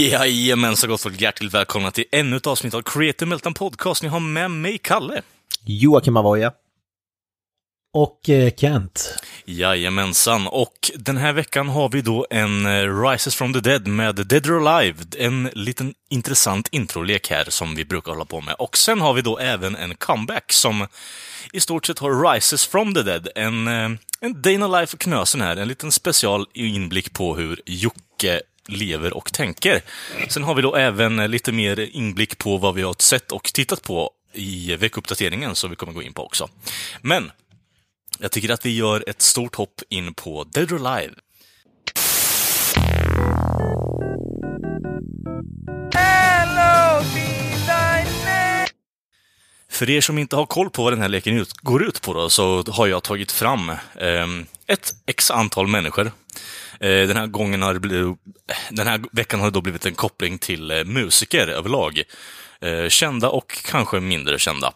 Jajamensan gott folk, hjärtligt välkomna till ännu ett avsnitt av Creative Meltdown Podcast. Ni har med mig Kalle. Joakim Avoya. Och eh, Kent. Jajamensan, och den här veckan har vi då en eh, Rises from the Dead med Dead or Alive. En liten intressant introlek här som vi brukar hålla på med. Och sen har vi då även en comeback som i stort sett har Rises from the Dead. En, eh, en Day in a Life Knösen här, en liten special inblick på hur Jocke lever och tänker. Sen har vi då även lite mer inblick på vad vi har sett och tittat på i veckouppdateringen som vi kommer gå in på också. Men jag tycker att vi gör ett stort hopp in på Dead or Alive. För er som inte har koll på vad den här leken ut, går ut på då, så har jag tagit fram eh, ett x antal människor. Eh, den här gången har det blivit, den här veckan har det då blivit en koppling till eh, musiker överlag. Eh, kända och kanske mindre kända.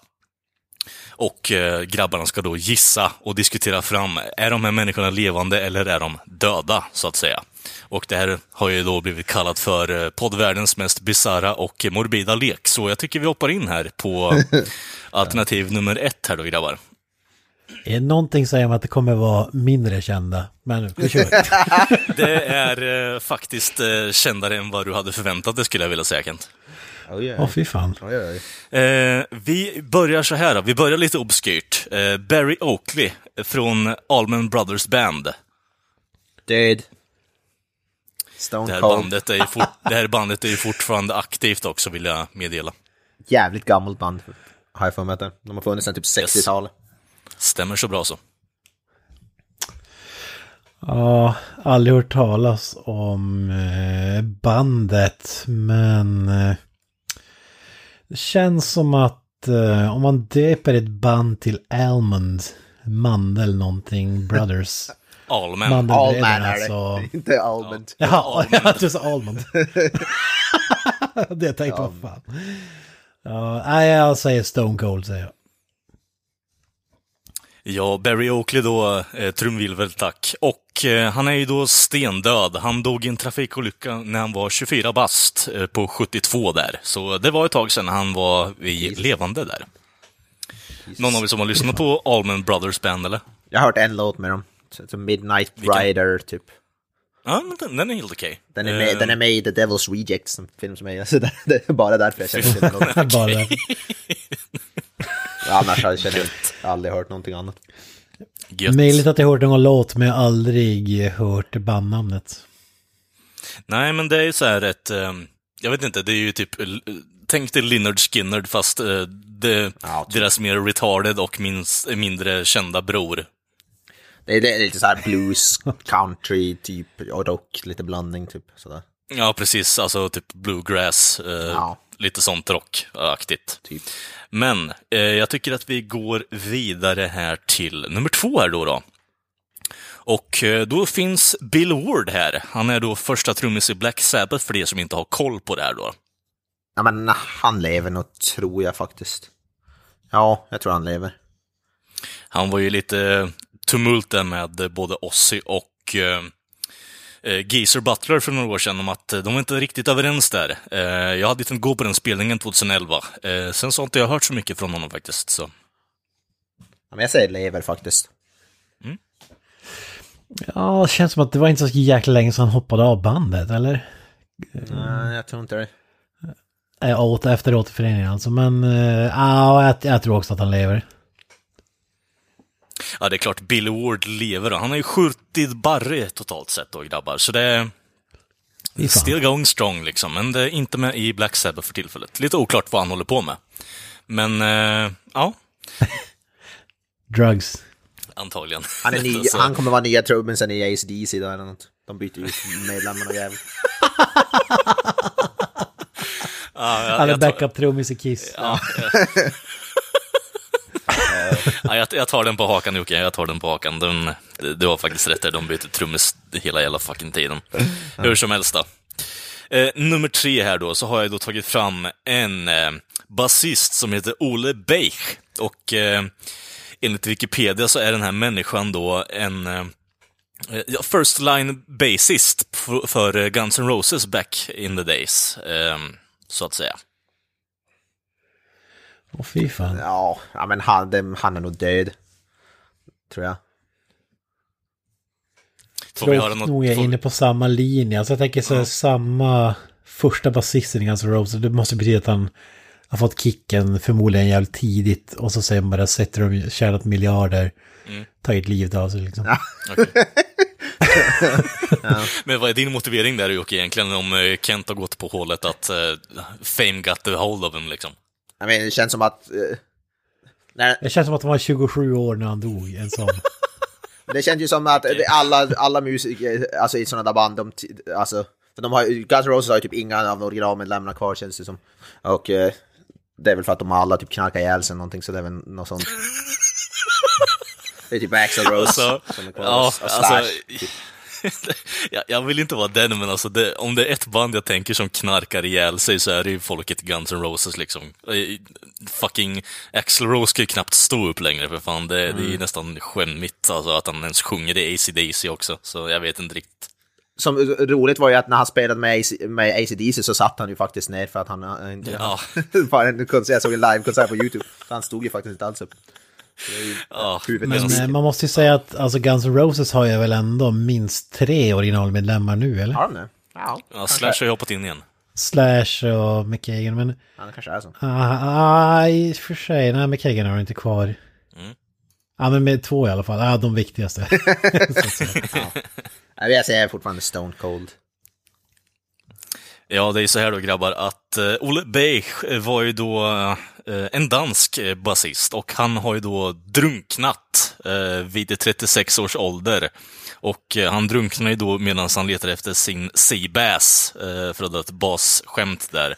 Och eh, grabbarna ska då gissa och diskutera fram, är de här människorna levande eller är de döda, så att säga? Och det här har ju då blivit kallat för eh, poddvärldens mest bisarra och morbida lek, så jag tycker vi hoppar in här på alternativ nummer ett här då, grabbar. Är någonting säger man att det kommer vara mindre kända, men vi kör. Det är eh, faktiskt eh, kändare än vad du hade förväntat dig, skulle jag vilja säga, Kent. Åh fy fan. oj, oj. Eh, vi börjar så här, då. vi börjar lite obskyrt. Eh, Barry Oakley från Allman Brothers Band. Det Stone här, Cold. bandet är ju fort, det här bandet är ju fortfarande aktivt också, vill jag meddela. Jävligt gammalt band. Har jag för mig att det. De har funnits sedan typ 60-talet. Stämmer så bra så. Ja, aldrig hört talas om eh, bandet, men eh, det känns som att eh, om man döper ett band till Almond, Mandel någonting, Brothers. Allman. Mandelbröderna, Allman är det. så... Inte Almond. Jag trodde så Almond. det tänkte jag fan. Ja, nej, jag säger Stone Cold säger jag. Ja, Barry Oakley då, eh, trumvirvel tack. Och eh, han är ju då stendöd. Han dog i en trafikolycka när han var 24 bast eh, på 72 där. Så det var ett tag sedan han var i levande där. Någon av er som har lyssnat på Allman Brothers Band eller? Jag har hört en låt med dem. Midnight Vilken? Rider, typ. Ja, men den, den är helt okej. Den är, med, Eh, den är med i The Devil's Rejects, en film som är... Så det, det är bara därför jag känner till den låten. Bara. Annars känner jag aldrig hört någonting annat. Gött. Möjligt att jag hört någon låt men jag har aldrig hört bandnamnet. Nej, men det är ju så här ett... eh, jag vet inte, det är ju typ... eh, Tänk dig Lynyrd Skynyrd fast eh, det, Ja, typ. deras mer retarded och minst, mindre kända bror. Det är, det är lite så här blues, country, typ, och rock, lite blandning, typ. Sådär. Ja, precis. Alltså typ bluegrass, eh, Ja. Lite sånt rockaktigt. Typ. Men eh, jag tycker att vi går vidare här till nummer två här då. då. Och eh, då finns Bill Ward här. Han är då första trummis i Black Sabbath för er som inte har koll på det här då. Ja, men han lever nog, tror jag faktiskt. Ja, jag tror han lever. Han var ju lite tumult där med både Ozzy och eh, Geezer Butler för några år sedan om att eh, de var inte riktigt överens där. Eh, jag hade inte gå på den spelningen 2011. Eh, sen så har inte jag hört så mycket från honom faktiskt. Så. Ja, men jag säger lever faktiskt. Ja, det känns som att det var inte så jäkla länge sedan han hoppade av bandet, eller? Nej, jag tror inte det. Äh, åter, efter återföreningen alltså, men äh, ja, jag, jag tror också att han lever. Ja, det är klart Billy Ward lever då. Han har ju skjutit Barry totalt sett då, grabbar. Så det är still going strong liksom. Men det är inte med i Black Sabbath för tillfället. Lite oklart vad han håller på med. Men, eh, ja, Drugs. antagligen. Han, är ny, han kommer vara nya trummisen i ACDC då eller något. De byter ut medlemmarna jävligt. Ja, Han är backup-trummis i Kiss. ja, jag, ja, jag, jag tar den på hakan Jocke, jag tar den på hakan. Den, du har faktiskt rätt där, de byter trummis hela jävla fucking tiden. Hur som helst då. Eh, nummer tre här då, så har jag då tagit fram en eh, basist som heter Ole Beich. Och eh, enligt Wikipedia så är den här människan då en eh, first line bassist för, för eh, Guns N' Roses back in the days, eh, så att säga. Åh fy fan. Ja, ja men han, han är nog död. Tror jag. Får vi höra något? nog är jag får- inne på samma linje. Alltså jag tänker så här, samma första basisten i Guns N' Roses. Det måste betyda att han har fått kicken förmodligen jävligt tidigt. Och så säger man bara sätter de tjänat miljarder. Mm. Tagit livet av sig liksom. Men vad är din motivering där Jocke egentligen om eh, Kent har gått på hålet att eh, Fame got the hold of him liksom? Jag menar, det känns som att... eh, när, Det känns som att han var 27 år när han dog. En sån. det känns ju som att alla, alla musiker, alltså i sådana där band, de, alltså, för de har, Guns N' Roses har ju typ inga av originalmedlemmarna kvar känns det som. Och eh, det är väl för att de alla typ knarkar ihjäl sig någonting, så det är väl något sånt. Det är typ Axl Rose Alltså, som är kvar, ja, och Slash. alltså, jag, jag vill inte vara den, men alltså det, om det är ett band jag tänker som knarkar ihjäl sig så är det ju folket Guns N' Roses liksom. Eh, Fucking Axl Rose kan ju knappt stå upp längre för fan. Det, det är Mm. ju nästan skämmigt alltså, att han ens sjunger i AC/DC också, så jag vet inte riktigt. Som roligt var ju att när han spelade med, AC, med AC/DC så satt han ju faktiskt ner för att han eh, inte... Ja. Bara en konsert, jag såg en livekonsert på YouTube. Han stod ju faktiskt inte alls upp. Ja, men- Men eh, man måste ju säga att alltså Guns N' Roses har ju väl ändå minst tre originalmedlemmar nu, eller? Har de det? Ja, ja, Slash har ju hoppat in igen. Slash och McKagan, men... ja, det kanske är så. Ah, ah, i och för sig, nej, McKagan har inte kvar. Mm. Ja, men med två i alla fall. Ja, de viktigaste. Nej, Jag säger fortfarande Stone Cold. Ja, det är så här då grabbar, att uh, Olle Beich eh, var ju då eh, en dansk eh, basist och han har ju då drunknat uh, vid 36 års ålder. Och eh, han drunknade ju då medan han letade efter sin Seabass, för att dra ett basskämt där.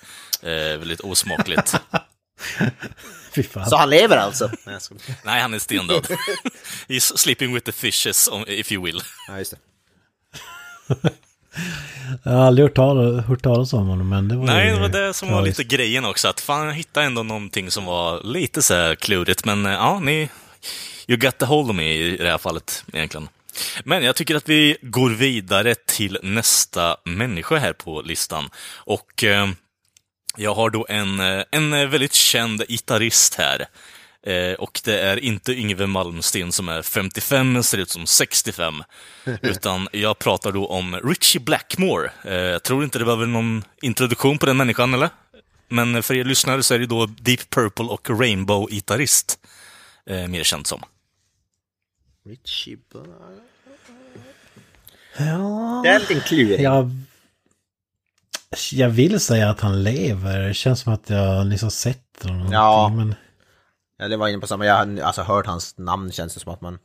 Väldigt osmakligt. Så han lever alltså? Nej, han är stendöd. He's sleeping with the fishes, if you will. Ja, just det. Jag har aldrig hört, tal, hört talas om honom, men det var Nej, ju det var det som var lite grejen också, att fan, jag hittade ändå någonting som var lite så här klurigt, men eh, ja, ni... You got the hold of me i det här fallet, egentligen. Men jag tycker att vi går vidare till nästa människa här på listan. Och eh, jag har då en, eh, en eh, väldigt känd gitarrist här. Eh, och det är inte Yngve Malmsteen som är 55, men ser ut som 65. Utan jag pratar då om Richie Blackmore. Eh, jag tror inte det behöver någon introduktion på den människan, eller? Men för er lyssnare så är det då Deep Purple och Rainbow-gitarrist. Eh, mer känt som. Richie Black. Ja, Det är en liten jag... Jag vill säga att han lever. Det känns som att jag liksom sett honom. Ja. någonting, Jag var inne på samma, jag har alltså hört hans namn känns det som att man...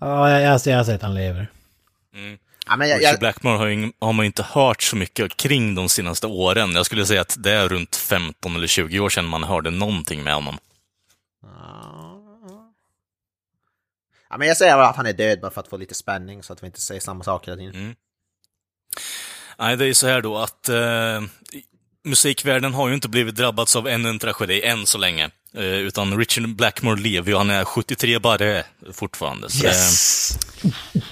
Ja, jag, jag, jag har sett att han lever. Ja, men jag, jag, Blackmore har, ju har man ju inte hört så mycket kring de senaste åren. Jag skulle säga att det är runt 15 eller 20 år sedan man hörde någonting med honom. ja, men jag säger att han är död bara för att få lite spänning så att vi inte säger samma sak hela tiden. Mm. Nej, det är ju så här då att eh, musikvärlden har ju inte blivit drabbats av ännu en tragedi än så länge. Eh, utan Richard Blackmore lever ju, han är 73 bara fortfarande. Så Yes!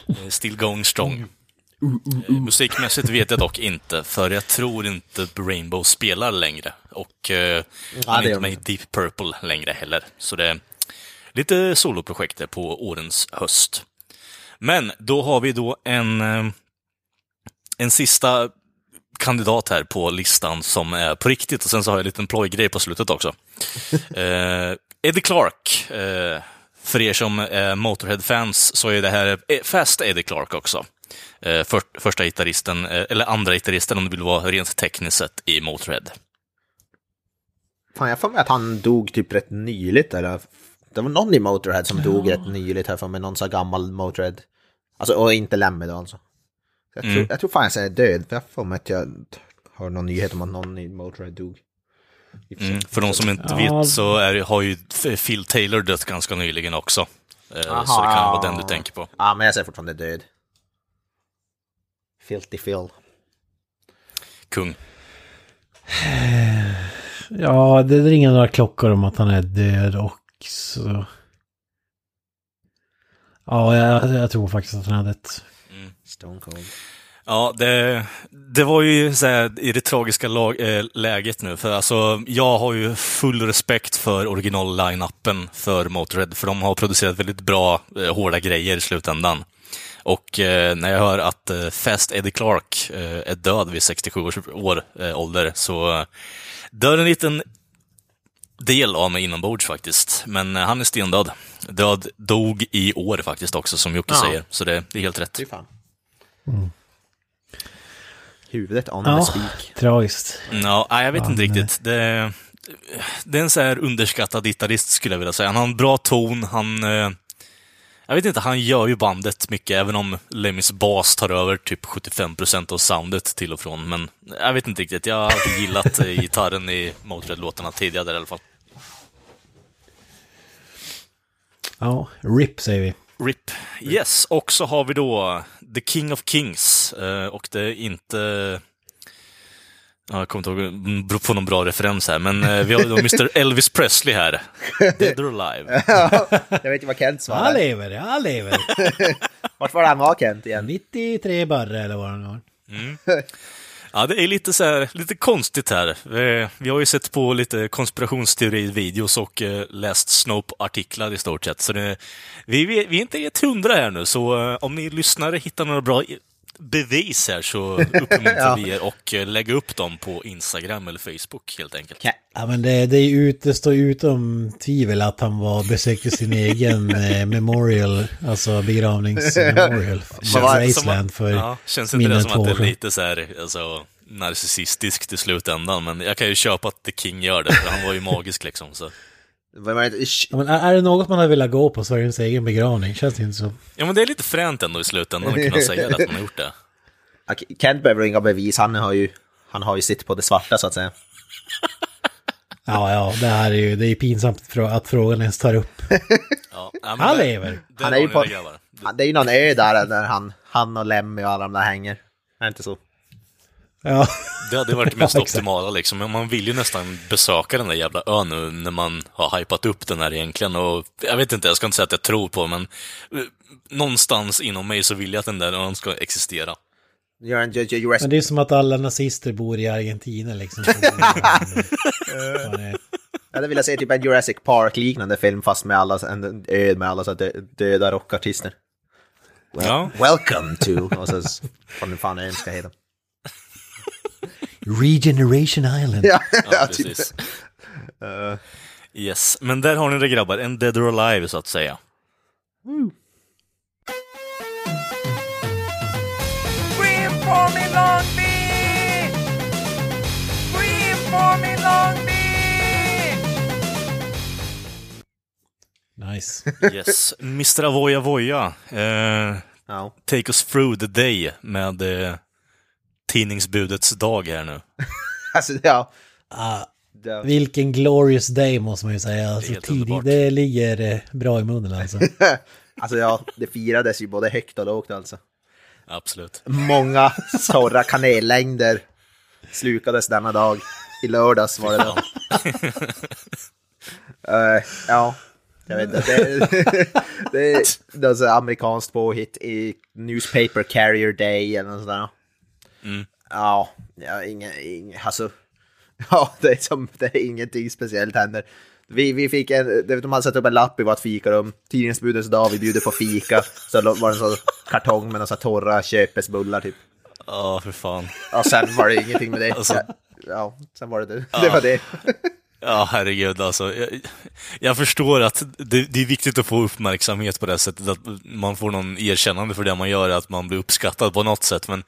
det är still going strong. Eh, Musikmässigt vet jag dock inte, för jag tror inte Rainbow spelar längre. Och eh, han är inte med i Deep Purple längre heller. Så det är lite soloprojekt där på årens höst. Men då har vi då en, eh, en sista kandidat här på listan som är på riktigt och sen så har jag en liten plojgrej på slutet också. eh, Eddie Clark. Eh, för er som är Motorhead-fans så är det här eh, Fast Eddie Clark också. Eh, för, första gitarristen, eh, eller andra gitarristen om du vill vara rent tekniskt sett i Motorhead. Fan, jag får mig att han dog typ rätt nyligt eller... Det var någon i Motorhead som dog rätt nyligt här för mig, någon så gammal Motorhead. Alltså, och inte Lemmy då alltså. Jag, tror, Mm. jag tror fan jag säger död, för jag får mig att jag hör någon nyhet om att någon i Motörhead dog. Mm. För de som inte Ja. vet så är, har ju Phil Taylor dött ganska nyligen också. Eh, så Aha, det kan vara den du tänker på. Ja, men jag säger fortfarande död. Filthy Phil. Kung. Ja, det ringer några klockor om att han är död också. Ja, jag, jag tror faktiskt att han är dött. Stone Cold. Ja, det, det var ju så här, i det tragiska lag, eh, läget nu. För alltså, jag har ju full respekt för original-line-upen för Motörhead, för de har producerat väldigt bra, eh, hårda grejer i slutändan. Och eh, när jag hör att Fast Eddie Clark är död vid 67 års år, ålder så dör en liten del av mig inombords faktiskt. Men han är stendöd. Död, dog i år faktiskt också, som Jocke Ja. säger. Så det, det är helt rätt. Fy fan. Huvudet on Ja, the speak. tragiskt. Ja, nej, jag vet inte Han, riktigt. Det, det är en så här underskattad gitarrist skulle jag vilja säga. Han har en bra ton, han... eh, Jag vet inte, han gör ju bandet mycket, även om Lemmys bas tar över typ 75% av soundet till och från. Men jag vet inte riktigt, jag har alltid gillat eh, gitarren i Motörhead-låtarna tidigare i alla fall. Ja, RIP säger vi. RIP. Yes, och så har vi då The King of Kings. eh, Och det är inte... Ja, jag kommer inte ihåg på någon bra referens här, men eh, vi har då Mr. Elvis Presley här. Dead or Alive. jag vet inte vad Kent Han svarade. lever, han lever. Vart var det han var Kent igen? 93 barre eller vad han var. Ja, det är lite så här, lite konstigt här. Vi, vi har ju sett på lite konspirationsteori-videos och eh, läst Snope-artiklar i stort sett. Så det, vi, vi, vi är inte helt hundra här nu, så eh, om ni lyssnare hittar några bra bevis här så uppmuntrar vi er och eh, lägga upp dem på Instagram eller Facebook helt enkelt. Ke- Ja men det, det, är ut, det står utom tvivel att han var besökte sin egen eh, memorial, alltså begravningsmemorial. För det Iceland för ja, känns inte det som att det är lite så här, alltså, narcissistiskt i slutändan, men jag kan ju köpa att The King gör det, för han var ju magisk liksom. Så. Det? Ja, men är, är det något man hade velat gå på så är det ens egen begravning, känns det inte så? Ja, men det är lite fränt ändå i slutändan att kunna säga det, att man har gjort det. Kent behöver inga bevis, han har ju, han har ju sitt på det svarta så att säga. Ja, ja, det här är ju, det är pinsamt att frågan ens tar upp. Ja, Han där- lever. där Han är ju på- det, Det är ju någon ö där, där han, han och Lemmy och alla de där hänger. Är det inte så? Ja, Det hade varit det mest Ja, optimala liksom. Men man vill ju nästan besöka den där jävla ön nu när man har hypat upp den här egentligen. Och jag vet inte, jag ska inte säga att jag tror på men eh, någonstans inom mig så vill jag att den där ön ska existera. Men det är som att alla nazister bor i Argentina liksom. Ja, det- Jag hade velat se typ en Jurassic Park-liknande film fast med alla, en ö med alla så dö, döda rockartister. Well, Ja. Welcome to, och så vad fan ön ska heta. Regeneration Island. Ja, Ja, precis. Eh, Yes, men där har ni det grabbar. En dead or alive så att säga. Scream for me, Long Beach! Scream for me, Long Beach! Nice. Yes, Mr. Avoya Voya. Eh, ja. take us through the day med eh, tidningsbudets dag här nu. Alltså, ja. Ah, Det, vilken glorious day måste man ju säga. Alltså, tidigt, underbart. det ligger eh, bra i munnen alltså. alltså ja, det firades ju både högt och lågt alltså. Absolut. Många torra kanellängder slukades denna dag. I lördags var det då. Eh, ja, jag vet inte. Det, det, är- det är så amerikanskt påhitt i Newspaper Carrier Day eller något sånt där. Mm. Ja, ja inga, inga, alltså. Ja, det är, som, det är ingenting speciellt händer. Vi, vi fick en, de hade satt upp en lapp i vårt fikarum. Tidningsbudens dag, vi bjuder på fika. Så var det en sån kartong med några torra köpesbullar typ. Ja, för fan. Och sen var det ingenting med det. Alltså- Ja, sen var det det. Det var det. Ja, herregud alltså. Jag, jag förstår att det, det är viktigt att få uppmärksamhet på det sättet, att man får någon erkännande för det man gör, att man blir uppskattad på något sätt, men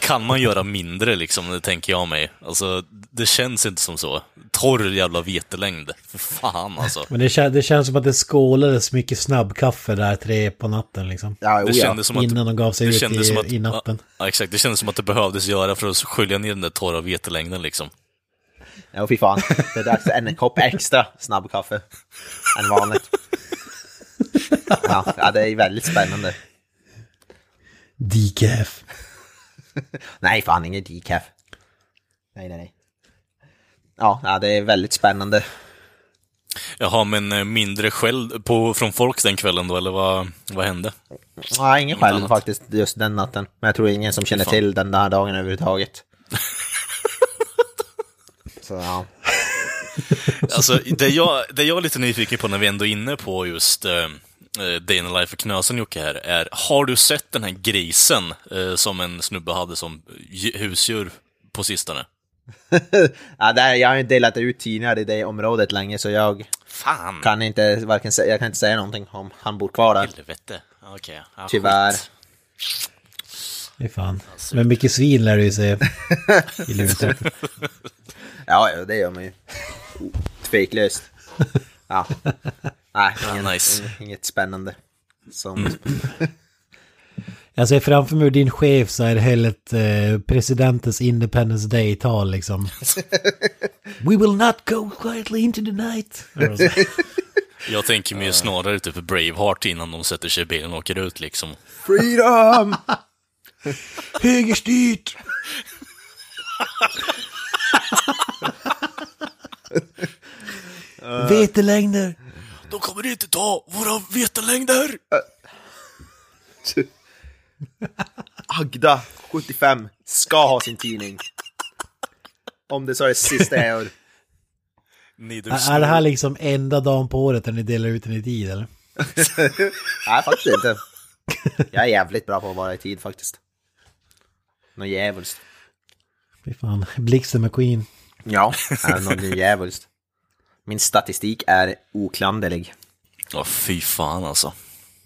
kan man göra mindre liksom, det tänker jag mig. Alltså, det känns inte som så. Torr jävla vetelängd. För fan alltså. Men det, kän, det känns som att det skålades mycket snabbkaffe där tre på natten liksom. Ja, Det oh, ja. kändes som att, Innan de gav sig det ut kändes i, som att, i natten. Ja, exakt. Det kändes som att det behövdes göra för att skölja ner den där torra vetelängden liksom. Ja, fy fan. Det är dags för en kopp extra snabbkaffe än vanligt. Ja, ja, det är väldigt spännande. Decaf. Nej, fan inget decaf. Nej, nej, nej. Ja, det är väldigt spännande. Jaha, men eh, mindre skäll på, från folk den kvällen då, eller vad, vad hände? Ja, ingen annat. faktiskt just den natten. Men jag tror ingen som känner fan. till den där dagen överhuvudtaget. Så ja. Alltså, det jag, det jag är lite nyfiken på när vi ändå är inne på just eh, Day in Life of Knösen Jocke här, är har du sett den här grisen eh, som en snubbe hade som j- husdjur på sistone? ja där, jag har ju delat ut tidningar i det området länge så jag Fan! kan inte, varken, sä- jag kan inte säga någonting om han bor kvar där. Helvete. Okej. ja, Tyvärr. skit. Fy fan. Men mycket svin lär du ju se i. Ja, ja, det gör man ju. Tveklöst. Ja. Nej, Ja, ingen, nice. inget spännande. Som... Jag ser framför mig din chef så är helt eh, presidentens Independence Day-tal liksom. We will not go quietly into the night. Jag tänker mig snarare typ Braveheart innan de sätter sig i bilen och åker ut liksom. Freedom! Högerstyrt! Vetelängder! De kommer inte ta våra vetelängder! Agda, 75, ska ha sin tidning. Om det så är det sista jag gör. Är det här liksom enda dagen på året när ni delar ut den i tid eller? Nej, faktiskt inte. Jag är jävligt bra på att vara i tid faktiskt. Något djävulskt. Fy fan, Blixten McQueen. Ja, är något djävulskt. Min statistik är oklanderlig. Ja, fy fan alltså.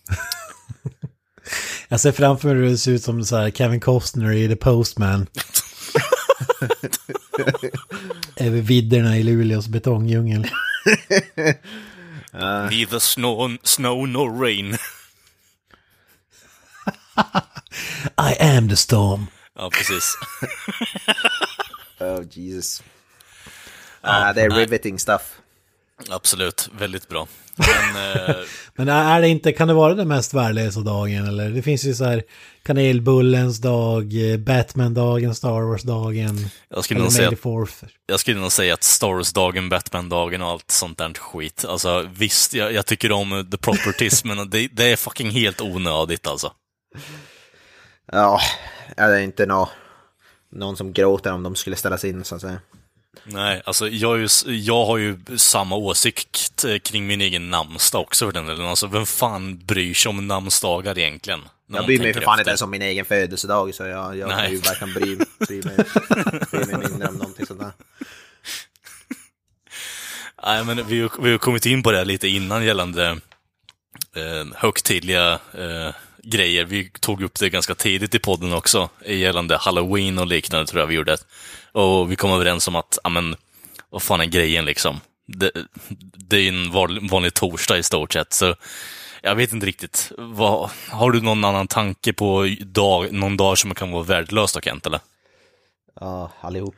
Jag ser framför mig hur det ser ut som så här Kevin Costner i The Postman. Över vidderna i Luleås betongdjungel. Neither snow, snow nor rain. I am the storm. Ja, precis. Oh Jesus. Ja, det är riveting stuff. Absolut, väldigt bra. Men, eh, Men är det inte, kan det vara den mest värdelösa dagen eller? Det finns ju så här kanelbullens dag, eh, Batman-dagen, Star Wars-dagen. jag, skulle nog säga, jag skulle nog säga att Star Wars-dagen, Batman-dagen och allt sånt där skit. Alltså visst, jag, jag tycker om the properties, men det, det är fucking helt onödigt alltså. Ja, ja, det är inte nå, någon som gråter om de skulle ställas in så att säga. Nej, alltså jag, ju, jag har ju samma åsikt eh, kring min egen namnsdag också för den delen. Alltså vem fan bryr sig om namnsdagar egentligen? Jag bryr mig för fan efter? inte ens om min egen födelsedag så jag, jag kan ju varken bry, bry, mig, bry mig mindre om någonting sånt där. Nej, men vi, har- vi har kommit in på det lite innan gällande eh, högtidliga eh, grejer. Vi tog upp det ganska tidigt i podden också, gällande halloween och liknande tror jag vi gjorde. Och vi kom överens om att, ja men, vad fan är grejen liksom? Det, det är ju en vanlig, torsdag i stort sett, så jag vet inte riktigt. Vad, har du någon annan tanke på dag, någon dag som kan vara värdelös då, Kent, eller? Ja, allihop.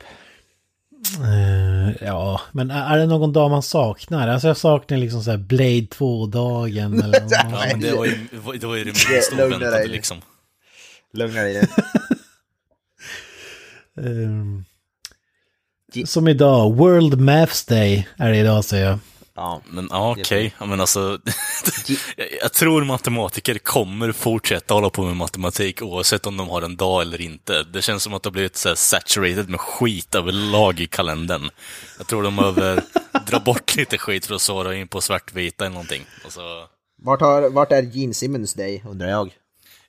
Eh, ja, men är det någon dag man saknar? Alltså jag saknar liksom så här Blade 2-dagen eller något. Ja, men det var ju det, var ju det minst oväntade liksom. Lugna dig nu. Ehm, Som idag, World Maths Day är det idag säger jag. Ja, Men ja, okej. Ja, men alltså, jag, tror matematiker kommer fortsätta hålla på med matematik oavsett om de har en dag eller inte. Det känns som att det har blivit så här saturated med skit överlag i kalendern. Jag tror de behöver dra bort lite skit för att svara in på svartvita eller någonting. Och så, vart, har, vart är Gene Simmons Day undrar jag?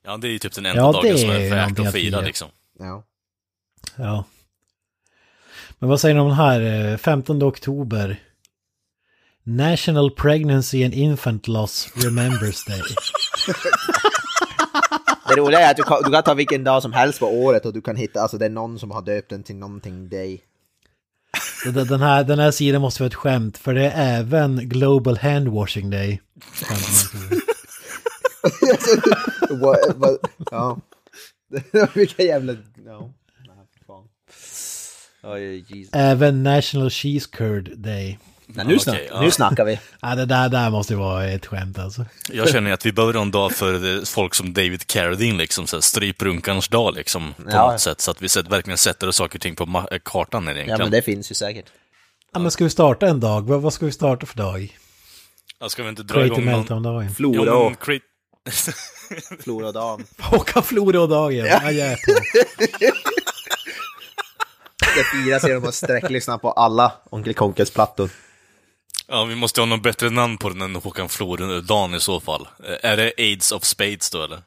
ja, det är ju typ den enda Ja, dagen som är värt att fira. liksom. Ja. Ja. Men vad säger ni om den här? eh, 15 oktober. National Pregnancy and Infant Loss Remembers Day. Det roliga är att du kan, du kan ta vilken dag som helst på året och du kan hitta, alltså det är någon som har döpt den till någonting day. Den- här, den här sidan måste vara ett skämt, för det är även Global Handwashing Day. Ja. Vilka jävla... Ja. Även National Cheese Curd Day. Nej, nu, snack, ja. nu snackar vi. Ja, det där, där måste ju vara ett skämt alltså. Jag känner att vi behöver en dag för eh, folk som David Carradine, liksom, så här, stryprunkarns dag, liksom, på Ja. något sätt. Så att vi sätt, verkligen sätter saker och ting på eh, kartan egentligen. Ja, men det finns ju säkert. Ja, men ska vi starta en dag? Vad, vad ska vi starta för dag? Ja, ska vi inte dra Creative igång någon... Meltdown-dagen. Flora och, men, Flora och dam. Håkan Flora-dagen. Ja, jag är på. Det firas genom att sträcklyssna på alla Onkel Konkes plattor. ja, vi måste ha något bättre namn på den än Håkan Floren-dagen i så fall. Eh, Är det Aids of Spades då, eller?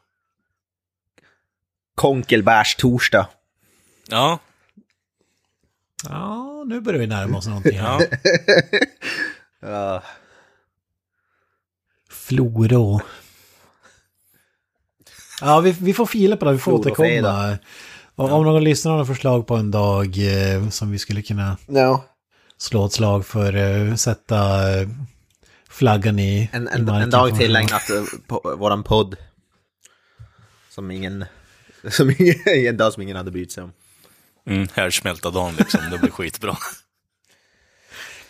Konkelbärs torsdag. Ja, Ja, nu börjar vi närma oss någonting här. ja. Ja. Floro. Ja, vi, vi får fila på det. Vi får återkomma. Och om någon lyssnar har något förslag på en dag eh, som vi skulle kunna No. slå ett slag för, eh, sätta eh, flaggan i, En, i en, marken en dag tillägnat eh, på våran podd. Som ingen... Som ingen, en dag som ingen hade brytt sig om. Mm, härdsmälta dagen liksom, det blir skitbra.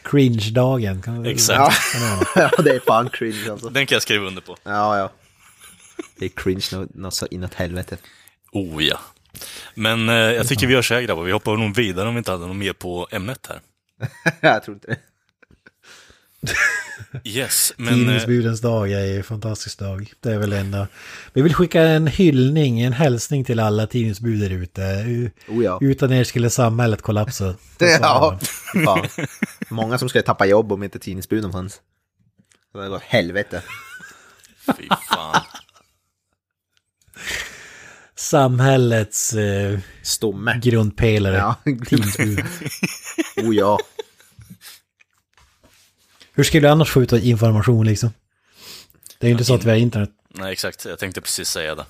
Cringe-dagen. Kan vi- Exakt. kan det vara? Ja, det är fan cringe alltså. Den kan jag skriva under på. Ja, ja. Det är cringe nå- något så inåt helvete. Oh ja. Men eh, jag tycker vi gör så här grabbar, vi hoppar nog vidare om vi inte hade något mer på ämnet här. jag tror inte det. Yes, men... Eh, Tidningsbudens dag är ju en fantastisk dag. Det är väl enda. Vi vill skicka en hyllning, en hälsning till alla tidningsbud där ute. Oh ja. Utan er skulle samhället kollapsa. Det Ja, fan. Många som skulle tappa jobb om inte tidningsbuden fanns. Så det hade gått helvete. fy fan. Samhällets eh, Stomme. grundpelare. Ja. Oh ja. Hur skulle du annars få ut information liksom? Det är ju inte så att vi har internet. Nej, exakt. Jag tänkte precis säga det.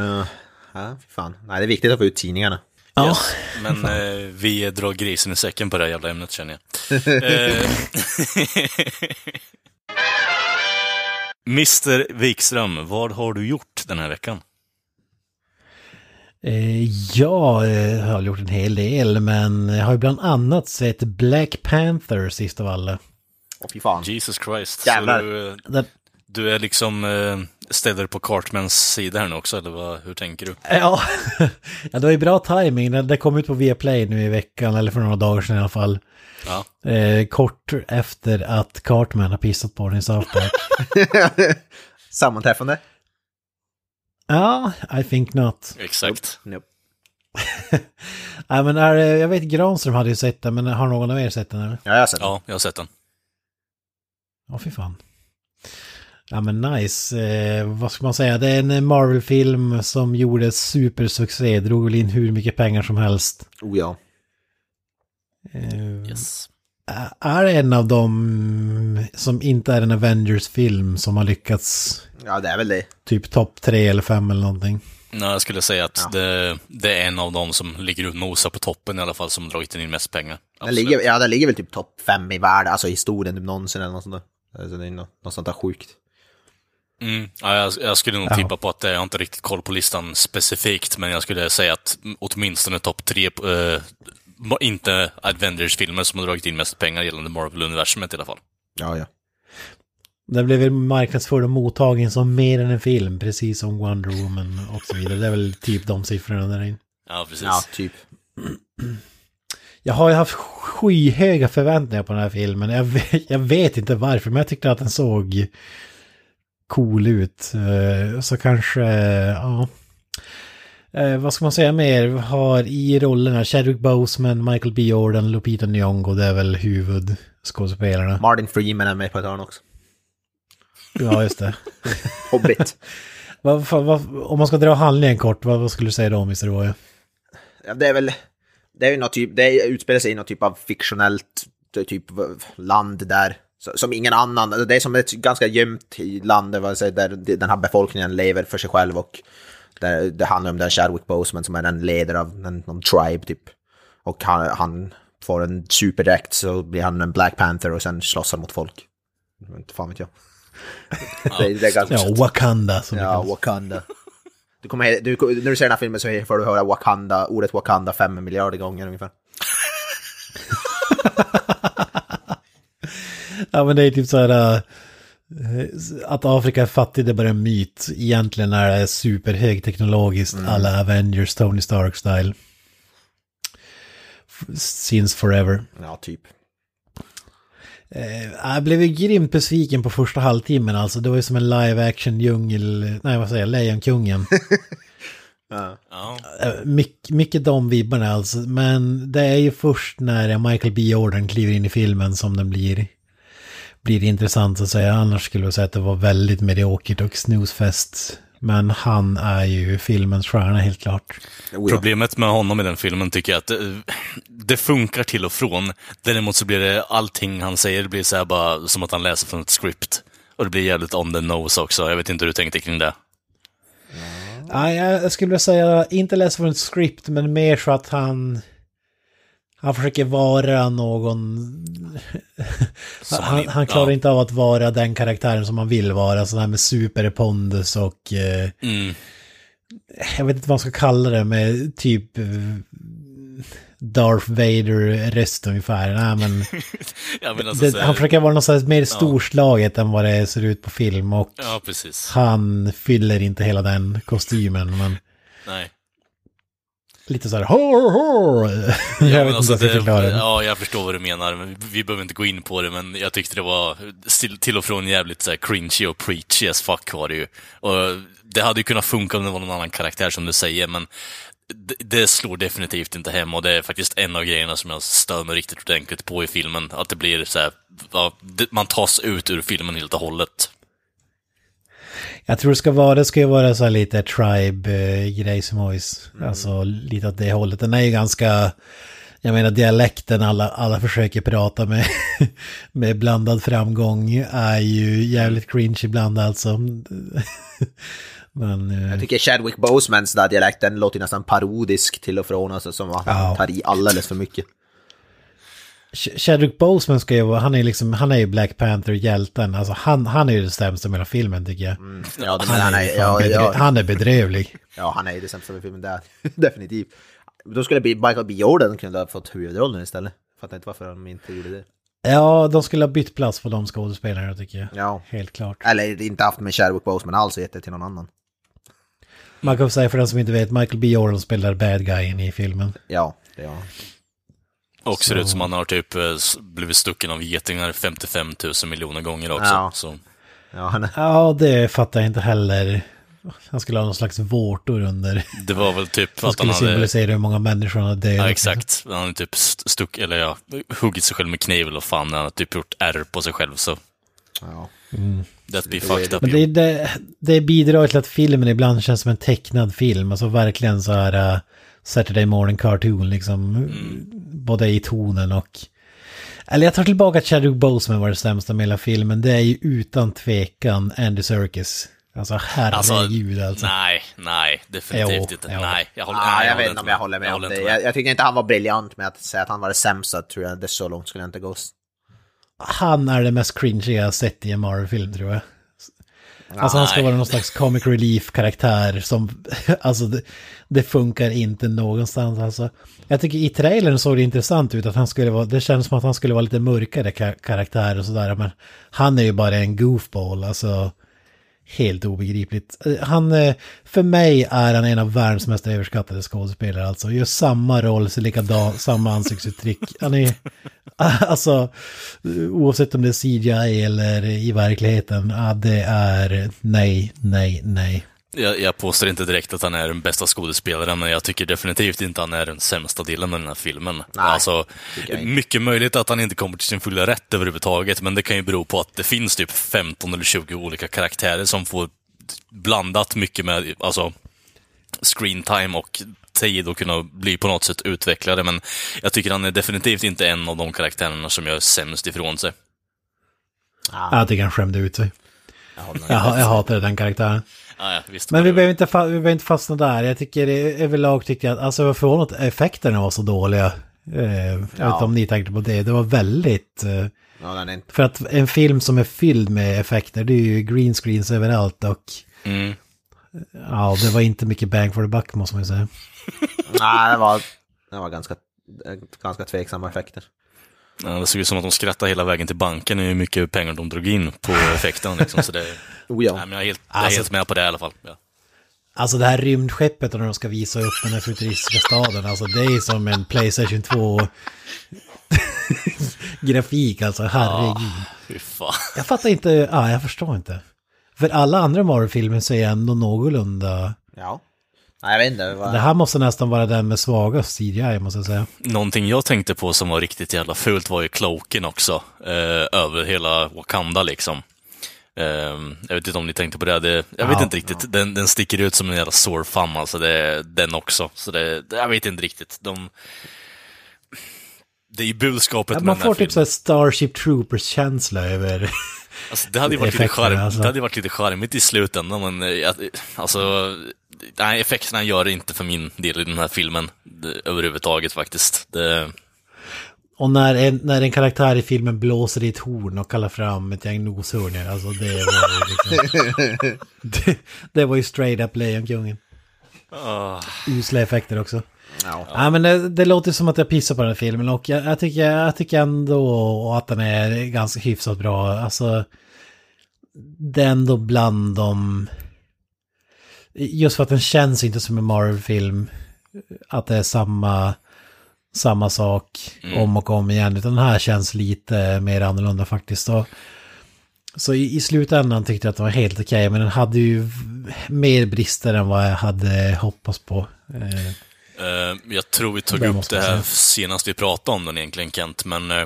Uh, ja, fan. Nej, det är viktigt att få ut tidningarna. Ja. Yes. Men eh, vi drar grisen i säcken på det här jävla ämnet känner jag. eh, Mr Wikström, vad har du gjort den här veckan? Eh, jag eh, har gjort en hel del, men jag har ju bland annat sett Black Panther sist av alla. Åh fy fan. Jesus Christ. Jävlar. Så du, eh, du är liksom ställer på Cartmans sida här nu också, eller vad, hur tänker du? Ja, ja, det var ju bra timing. Det- Det kom ut på Viaplay nu i veckan, eller för några dagar sedan i alla fall. Ja, Eh, kort efter att Cartman har pissat på den i South Park. Sammanträffande? Ja, I think not. exakt. Nope. Nej, men är, jag vet Granström hade ju sett den, men har någon av er sett den eller? Ja, jag har sett den. Ja, jag har sett den. Ja, fy fan. Ja, men nice. Eh, vad ska man säga? Det är en Marvel-film som gjorde supersuccé. Drog väl in hur mycket pengar som helst. Oh ja. Eh, Yes. Är det en av dem som inte är en Avengers-film som har lyckats Ja, det är väl det. typ topp tre eller fem eller någonting? Nej, jag skulle säga att Ja. det, det är en av dem som ligger och nosar på toppen i alla fall, som dragit in mest pengar. Den ligger, ja, den ligger väl typ topp fem i världen, alltså i historien typ någonsin eller något sånt där. Alltså, det är något, något sånt där sjukt. Mm. Ja, jag, jag skulle nog Ja. tippa på att det, jag har inte riktigt koll på listan specifikt, men jag skulle säga att åtminstone topp tre, eh, inte Avengers-filmer som har dragit in mest pengar gällande Marvel-universumet i alla fall. Ja, ja. Det blev väl marknadsförd och mottagen som mer än en film, precis som Wonder Woman och så vidare. Det är väl typ de siffrorna där inne. Ja, precis. Ja, typ. Jag har ju haft skyhöga förväntningar på den här filmen. Jag vet, jag vet inte varför, men jag tyckte att den såg cool ut. Eh, Så kanske, ja. Eh, vad ska man säga mer? Vi har i rollerna Chadwick Boseman, Michael B. Jordan, Lupita Nyong'o. Det är väl huvudskådespelarna. Martin Freeman är med på ett hörn också. Ja, just det. Hobbit. vad, vad, om man ska dra handlingen kort, vad, vad skulle du säga då, Mr. Roy? ja, det är väl... Det är ju något typ, det utspelar sig i något typ av fiktionellt typ land där Som ingen annan, det är som ett ganska gömt land där den här befolkningen lever för sig själv och där, det handlar om den Chadwick Boseman som är den ledare av en, någon tribe typ. Och han, han får en superdräkt så blir han en Black Panther och sen slåss han mot folk. Inte fan vet jag. Det, det är ganska... Ja, Wakanda som Ja. Wakanda. Du kommer, du, när du ser den här filmen så får du höra Wakanda, ordet Wakanda fem miljarder gånger ungefär. Ja men det är typ så här äh, att Afrika är fattig det är bara en myt. Egentligen är det superhögteknologiskt alla Avengers Tony Stark style. F- Since forever. Ja, typ. Eh, jag blev ju grymt besviken på första halvtimmen alltså. Det var ju som en live action djungel, nej vad säger jag, Lejonkungen. Ja. Eh, mycket, mycket de vibbarna alltså. Men det är ju först när Michael B. Jordan kliver in i filmen som den blir, blir intressant att säga. Annars skulle jag säga att det var väldigt mediokert och snoozefest. Men han är ju filmens stjärna helt klart. Ja. Problemet med honom i den filmen tycker jag att det, det funkar till och från. Däremot så blir det allting han säger blir så här bara som att han läser från ett script. Och det blir jävligt on the nose också. Jag vet inte hur du tänkte kring det. Nej, jag skulle säga inte läsa från ett script, men mer så att han... Han försöker vara någon... Han, han- klarar inte av att vara den karaktären som han vill vara. Sån här med superpondus och... Eh, Mm. jag vet inte vad man ska kalla det med typ... eh, Darth Vader-röst ungefär. Nej, men alltså, det, han försöker vara något mer storslaget än vad det ser ut på film. Och Ja, precis. han fyller inte hela den kostymen. Men Nej. Lite så här... Hår, hår. jag Ja, vet inte alltså, jag ska det, det. ja, jag förstår vad du menar. Men vi- behöver inte gå in på det, men jag tyckte det var till, och från jävligt så här, cringy och preachy as fuck var det ju. Och det hade ju kunnat funka om det var någon annan karaktär som du säger, men det, slår definitivt inte hem och det är faktiskt en av grejerna som jag stör mig riktigt ordentligt på i filmen. Att det blir så här, man tas ut ur filmen helt och hållet. Jag tror det ska vara, det ska ju vara så här lite tribe-grej som hojs. Alltså lite åt det hållet. Den är ju ganska, jag menar dialekten alla, alla försöker prata med, med blandad framgång är ju jävligt cringe ibland alltså. Men eh, Jag tycker Chadwick Bosemans där dialekt, den låter nästan parodisk till och från, alltså som att han Ja. tar i alldeles för mycket. Ch- Chadwick Boseman ska ju vara, han är liksom, han är ju Black Panther-hjälten. Alltså han, han är ju det sämsta med hela filmen tycker jag. Ja, det, Han, han, är, är, ju fan ja, ja, han är bedrövlig. ja, han är ju det sämsta med filmen där. Definitivt. Då skulle Michael B. Jordan kunde ha fått huvudrollen istället. Fattar inte varför de inte gjorde det. Ja, de skulle ha bytt plats på de skådespelarna tycker jag. Ja. Helt klart. Eller inte haft med Chadwick Boseman alls och gett det till någon annan. Man kan säga för den som inte vet, Michael B. Jordan spelar bad guyen i filmen. Ja, det var Och ser ut som han har typ eh, blivit stucken av getingar 55 000 miljoner gånger också. Ja. Så. Ja, han. Ja, det fattar jag inte heller. Han skulle ha någon slags vårtor under. Det var väl typ att han skulle hade... symbolisera hur många människor han hade Ja, dödat. exakt. Han har typ st- stuck, eller ja, huggit sig själv med kniv eller fan. Han har typ gjort ärr på sig själv, så Ja. that be fucked up. Men det, det, det bidrar till att filmen ibland känns som en tecknad film. Alltså verkligen så här uh, Saturday morning cartoon liksom. Både i tonen och... Eller jag tar tillbaka att Chadwick Boseman var det sämsta med hela filmen. Det är ju utan tvekan Andy Serkis. Alltså herregud alltså. Nej, nej, definitivt Jo, inte. jo. Nej, jag håller, Ah, nej, jag håller vet inte om jag håller med om håller det. Jag, jag tycker inte han var briljant med att säga att han var det sämsta, tror jag. Det är så långt skulle jag inte gå. Han är det mest cringe jag har sett i en Marvel-film tror jag. Alltså han ska vara någon slags comic relief-karaktär som, alltså det, det funkar inte någonstans alltså. Jag tycker i trailern såg det intressant ut att han skulle vara, det känns som att han skulle vara lite mörkare ka- karaktär och sådär, men han är ju bara en goofball, alltså helt obegripligt. Eh, han, eh, för mig är han en av världens mest överskattade skådespelare alltså. Gör samma roll, ser likadan, samma ansiktsuttryck. Han är, alltså, oavsett om det är CGI eller i verkligheten, ja, det är nej, nej, nej. Jag, jag påstår inte direkt att han är den bästa skådespelaren, men jag tycker definitivt inte han är den sämsta delen med den här filmen. Nej, alltså, mycket möjligt att han inte kommer till sin fulla rätt överhuvudtaget, men det kan ju bero på att det finns typ 15 eller 20 olika karaktärer som får blandat mycket med, alltså, screen time och tid att kunna bli på något sätt utvecklade, men jag tycker han är definitivt inte en av de karaktärerna som gör sämst ifrån sig. Jag tycker han skämde ut sig. Jag. Jag, jag hatade den karaktären. Ja, ja, visst. Men vi behöver inte, vi behöver inte fastna där. Jag tycker överlag tycker jag att, alltså jag var förvånad att effekterna var så dåliga. Eh, Jag vet inte om ni tänkte på det. Det var väldigt... Eh, Ja, den är inte... för att en film som är fylld med effekter, det är ju green screens överallt och... Mm. Ja, det var inte mycket bang for the buck måste man ju säga. Nej, det var, det var ganska, ganska tveksamma effekter. Ja, det såg ut som att de skrattade hela vägen till banken hur mycket pengar de drog in på effekten. Liksom, så det, Oh, ja. nej, men jag är, helt, jag är Alltså- helt med på det i alla fall. Ja. Alltså det här rymdskeppet och när de ska visa upp den här futuristiska staden, alltså det är som en Playstation 2 grafik alltså, herregud. Fan. Jag fattar inte, ja jag förstår inte. För alla andra Marvel-filmer så är ändå någorlunda... ja. Nej, jag vet inte. Det här måste nästan vara den med svagast CGI måste jag säga. Någonting jag tänkte på som var riktigt jävla fult var ju cloaken också. Eh, över hela Wakanda liksom. Eh, jag vet inte om ni tänkte på det. det jag vet Ja. inte riktigt. Den, den sticker ut som en jävla sore thumb, alltså det, den också. Så det, jag vet inte riktigt. De... Det är ju budskapet med Man den här får typ så filmen. här Starship Troopers-känsla över... Alltså, det hade ju varit lite, effekterna, charm, alltså. det hade varit lite charmigt i slutändan, men eh, alltså, nej, effekterna gör det inte för min del i den här filmen det, överhuvudtaget faktiskt. Det, Och när en, när en karaktär i filmen blåser i ett horn och kallar fram ett gäng noshörningar, alltså det var ju liksom... det, det var ju straight up Lejonkungen. Usla effekter också. Ja. Ja, men det, det låter som att jag pissar på den här filmen och jag, jag, tycker, jag tycker ändå att den är ganska hyfsat bra. Alltså, det är ändå bland de... Just för att den känns inte som en Marvel-film. Att det är samma, samma sak om och om igen. Utan den här känns lite mer annorlunda faktiskt. Och, så i, i slutändan tyckte jag att den var helt okej. men den hade ju mer brister än vad jag hade hoppats på. Eh, Eh, jag tror vi tog Det upp det här senast vi pratade om den egentligen, Kent, men eh,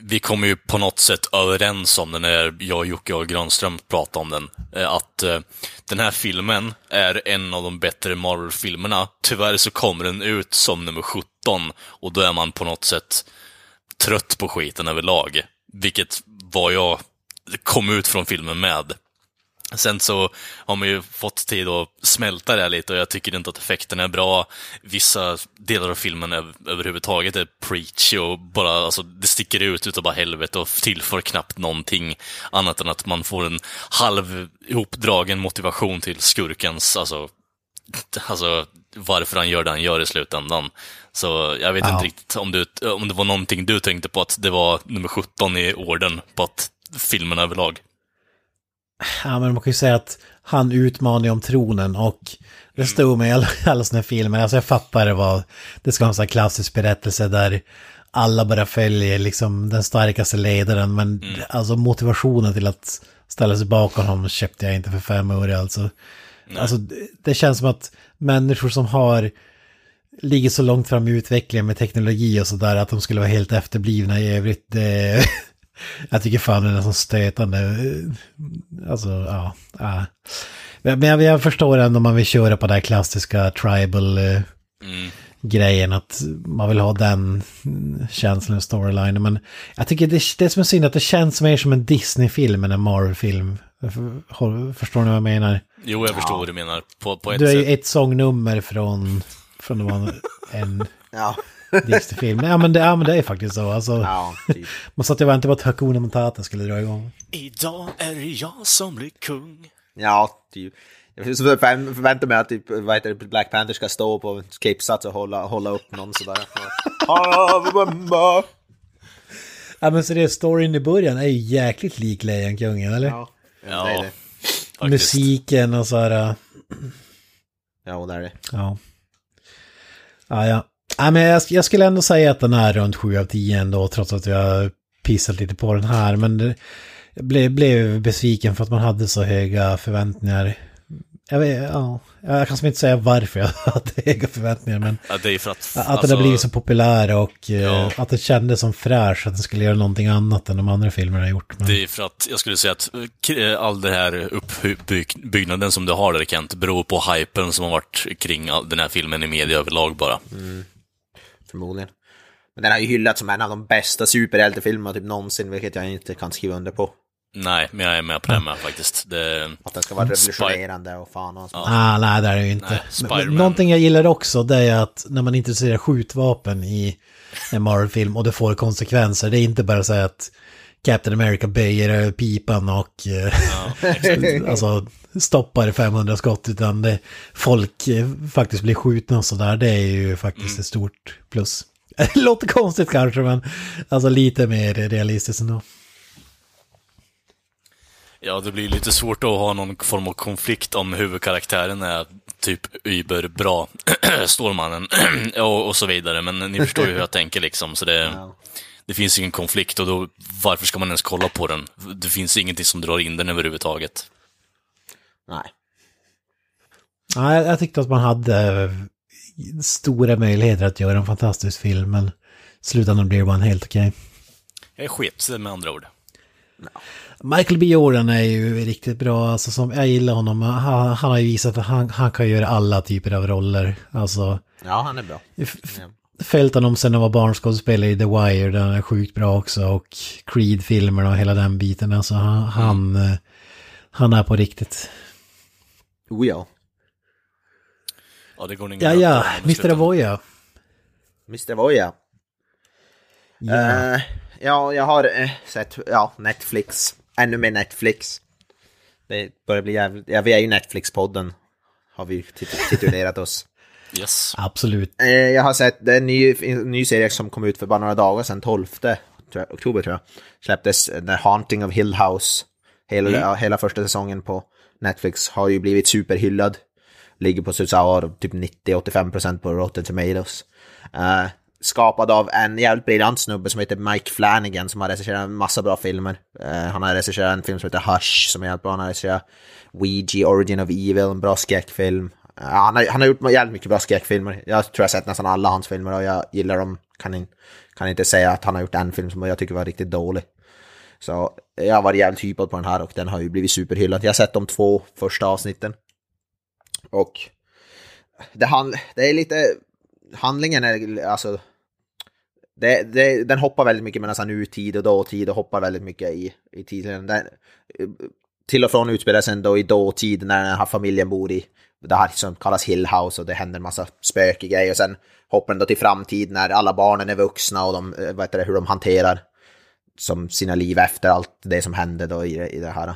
vi, kommer kom ju på något sätt överens om den när jag, Jocke och Granström pratade om den, eh, att eh, den här filmen är en av de bättre Marvel-filmerna. Tyvärr så kommer den ut som nummer 17 och då är man på något sätt trött på skiten överlag. Vilket var jag kom ut från filmen med. Sen så har man ju fått tid att smälta det här lite och jag tycker inte att effekterna är bra. Vissa delar av filmen är, överhuvudtaget är preachy och bara, alltså det sticker ut utav bara helvete och tillför knappt någonting annat än att man får en halv ihopdragen motivation till skurkens, alltså, alltså varför han gör det han gör i slutändan. Så jag vet Ja. inte riktigt om, du, om det var någonting du tänkte på att det var nummer 17 i orden på att filmen överlag. Ja, men man kan ju säga att han utmanar om tronen och det stod med i alla, alla sådana filmer. Alltså jag fattar det var, det ska vara en sån här klassisk berättelse där alla bara följer liksom den starkaste ledaren. Men alltså motivationen till att ställa sig bakom honom köpte jag inte för fem öre alltså. Alltså det- det känns som att människor som har ligger så långt fram i utvecklingen med teknologi och sådär att de skulle vara helt efterblivna i övrigt. Det, jag tycker fan det är nästan stötande. Alltså, ja. ja. Men jag, jag förstår ändå om man vill köra på det här klassiska tribal eh, Mm. grejen att man vill ha den känslan och storylinen. Men jag tycker det, det är som är synd att det känns mer som en Disney-film än en Marvel-film. För- Förstår ni vad jag menar? Jo, jag förstår vad du menar. På, på ett Du är ju ett sångnummer från, från det var en Ja. Disney-film. Ja men, det, ja men det är faktiskt så. Alltså, Ja, typ. Man satt och väntade på att Hakuna Matata skulle dra igång. Idag är det jag som blir kung. Ja, typ. Jag förvä- förväntar mig att typ, vad heter det, Black Panther ska stå på skipsats och hålla, hålla upp någon sådär. ja, Ja men så det storyn i början är ju jäkligt lik Lejonkungen eller? ja, Ja, det är det. faktiskt. Musiken och så här. äh, Ja, det är det. Ja. Ja, ja. Ja men jag, jag skulle ändå säga att den är runt 7 av 10 ändå, trots att jag har pissat lite på den här. Men det, jag blev, blev besviken för att man hade så höga förväntningar. Jag, vet, ja, jag kan som inte säga varför jag hade höga förväntningar, men Ja, det är för att... att alltså, den har blivit så populär och eh, Ja. att det kändes som fräsch att den skulle göra någonting annat än de andra filmerna har gjort. Men, Det är för att, jag skulle säga att eh, all det här uppbyggnaden som du har där Kent, beror på hypen som har varit kring all den här filmen i media överlag bara. Förmodligen. Men den har ju hyllats som en av de bästa superhjältefilmerna typ någonsin, vilket jag inte kan skriva under på. Nej, men jag är med på det med faktiskt. Det, Att den ska vara revolutionerande och fan och sånt. Ah, nej, det är det ju inte. Nej, Men- någonting jag gillar också, det är att när man introducerar skjutvapen i en Marvel-film och det får konsekvenser, det är inte bara så att Captain America böjer pipan och eh, alltså stoppar 500 skott, utan det, folk eh, faktiskt blir skjutna och sådär, det är ju faktiskt ett stort plus. Det låter konstigt kanske, men alltså lite mer realistiskt ändå. ja, det blir lite svårt att ha någon form av konflikt om huvudkaraktären är typ überbra, Stålmannen och, och så vidare. Men ni förstår ju hur jag tänker liksom, så det, det finns ingen konflikt och då, varför ska man ens kolla på den? Det finns ingenting som drar in den överhuvudtaget. Nej. Ja, jag, jag tyckte att man hade eh, stora möjligheter att göra en fantastisk film, men slutändan blir en helt okej. Jag är sket med andra ord. Michael B. Jordan är ju riktigt bra, alltså som, jag gillar honom. Han, han har ju visat att han, han kan göra alla typer av roller. Alltså, Ja, han är bra. F- f- följt honom sen han var barnskådespelare i The Wire, där han är sjukt bra också. Och Creed-filmerna och hela den biten. Alltså han, han, eh, han är på riktigt. Oh ja. Ja, det går ingen Ja, ja, Mr. Avoya. Mr. Voya. Ja. Eh, ja, jag har eh, sett, ja, Netflix. Ännu mer Netflix. Det börjar bli jävligt, ja, vi är ju Netflix-podden. Har vi tit- titulerat oss. Yes. Absolut. Eh, jag har sett, det är en ny, en ny serie som kom ut för bara några dagar sedan, 12 tror jag, oktober tror jag. Släpptes eh, The Haunting of Hill House. Hela, ja, hela första säsongen på Netflix har ju blivit superhyllad. Ligger på Susawa, typ 90-85% på Rotten Tomatoes. Eh, skapad av en jävligt briljant snubbe som heter Mike Flanagan som har regisserat en massa bra filmer. Eh, han har regisserat en film som heter Hush som är jävligt bra. Han har regisserat Ouija, Origin of Evil, en bra skräckfilm. Han, har, han har gjort jävligt mycket bra skräckfilmer. Jag tror jag har sett nästan alla hans filmer och jag gillar dem. Kan, in, kan inte säga att han har gjort en film som jag tycker var riktigt dålig. Så jag har varit jävligt hypad på den här och den har ju blivit superhyllad. Jag har sett de två första avsnitten. Och det, hand, det är lite, handlingen är alltså, det, det, den hoppar väldigt mycket mellan så nutid och dåtid och hoppar väldigt mycket i, i tiden. Den, till och från utspelar sig ändå i dåtid när den här familjen bor i det här som kallas Hill House och det händer en massa spökiga grejer. Och sen hoppar den då till framtid när alla barnen är vuxna och de, eh, vad heter det, hur de hanterar som sina liv efter allt det som hände då i, i det här.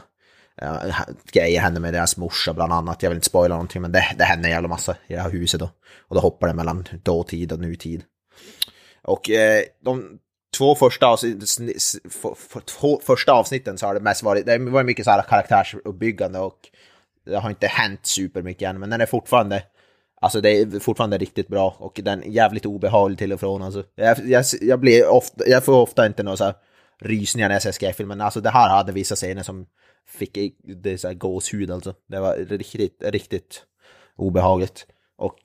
Uh, grejer händer med deras morsa bland annat. Jag vill inte spoila någonting men det, det händer en jävla massa i det här huset då. Och då hoppar det mellan dåtid och nutid. Och eh, de två första, avsnitt, för, för, två första avsnitten så har det mest varit, det var mycket så här karaktärsuppbyggande och det har inte hänt supermycket än men den är fortfarande Alltså det är fortfarande riktigt bra och den är jävligt obehaglig till och från. Alltså, jag, jag, jag, blir ofta, jag får ofta inte några så här rysningar när jag ser skräckfilm, men alltså det här hade vissa scener som fick i- det är så här gåshud alltså. Det var riktigt, riktigt obehagligt. Och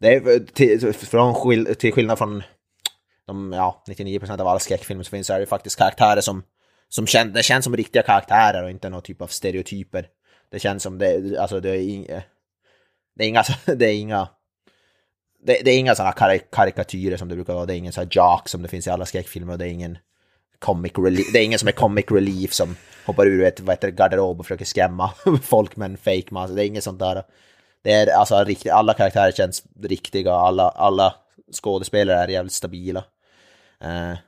det är till, från, till skillnad från de, ja, 99% av alla skräckfilmer som finns så är det faktiskt karaktärer som, som kän, det känns som riktiga karaktärer och inte någon typ av stereotyper. Det känns som det, alltså det är inga, det är inga, det är inga, det, det är inga sådana kar karikatyrer som det brukar vara. Det är ingen sån här jock som det finns i alla skräckfilmer och det är ingen comic relief, det är ingen som är comic relief som hoppar ur ett vad heter garderob och försöker skrämma folk med en fake mask. Det är inget sånt där. Det är alltså riktigt, alla karaktärer känns riktiga, alla, alla skådespelare är jävligt stabila. Eh,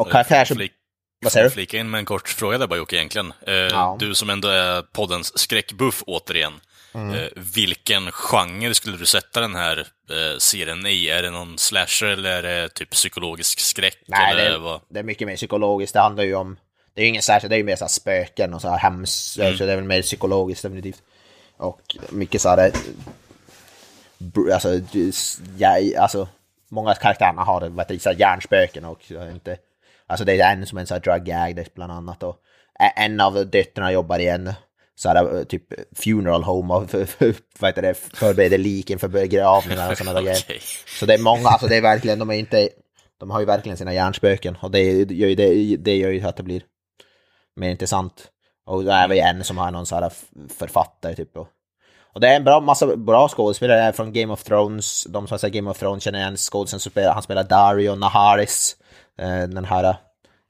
och karaktärer Flik- Vad säger du? Flika in med en kort fråga där bara Jocke egentligen. Eh, Ja. Du som ändå är poddens skräckbuff återigen. Mm. Eh, vilken genre skulle du sätta den här eh, serien i? Är det någon slasher eller är det typ psykologisk skräck? Nej, eller det, vad? det är mycket mer psykologiskt. Det handlar ju om... Det är ju ingen särskilt, det är ju mer så spöken och så här hemskt. Mm. Så det är väl mer psykologiskt definitivt. Och mycket så här... eh, Alltså, ja, alltså många karaktärerna har det, så här hjärnspöken och inte... Alltså det är en som är en sån här drug addict bland annat och en av döttrarna jobbar i en så här, eh, typ funeral home och för, för, vad heter det, förbereder lik inför begravningar och sådana där grejer. Så det är många, alltså det är verkligen, de är inte, de har ju verkligen sina hjärnspöken och det gör ju, det, det gör ju att det blir mer intressant. Och det är väl en som har någon sån här författare typ och, Och det är en bra massa bra skådespelare från Game of Thrones. De som har sett Game of Thrones känner igen skådespelaren han spelar Dario Naharis. Eh, den här eh,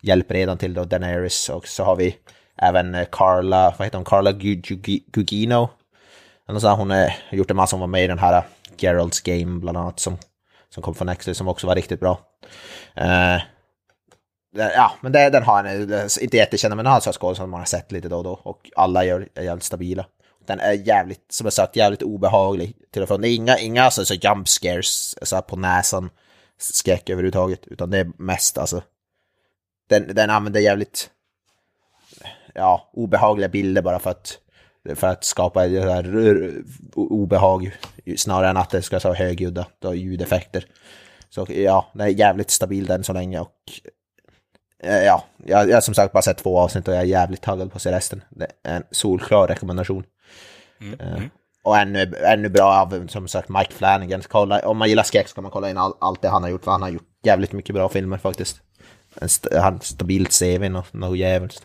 hjälpredan till då Daenerys. Och så har vi även eh, Carla, vad heter hon, Carla Gugino. Hon har gjort en massa, hon var med i den här Geralds Game bland annat som, som kom från Nexus som också var riktigt bra. Uh, ja, men det, den har en, inte jättekänd, men den har så skådespelare som man har sett lite då och då. Och alla gör, är jävligt stabila. Den är jävligt, som jag sagt, jävligt obehaglig till och från. Det är inga, inga alltså, så jump scares så här på näsan skräck överhuvudtaget, utan det är mest alltså den, den använder jävligt ja, obehagliga bilder bara för att, för att skapa det här r- obehag snarare än att det ska vara högljudda ljudeffekter. Så ja, den är jävligt stabil den så länge och eh, ja, jag jag har som sagt bara sett två avsnitt och jag är jävligt taggad på att se resten. Det är en solklar rekommendation. Eh, Och ännu, ännu bra av, som sagt, Mike Flanagan. Kolla, om man gillar skräck så kan man kolla in all, allt det han har gjort, för han har gjort jävligt mycket bra filmer faktiskt. En st- han stabilt CV, något, något jävligt.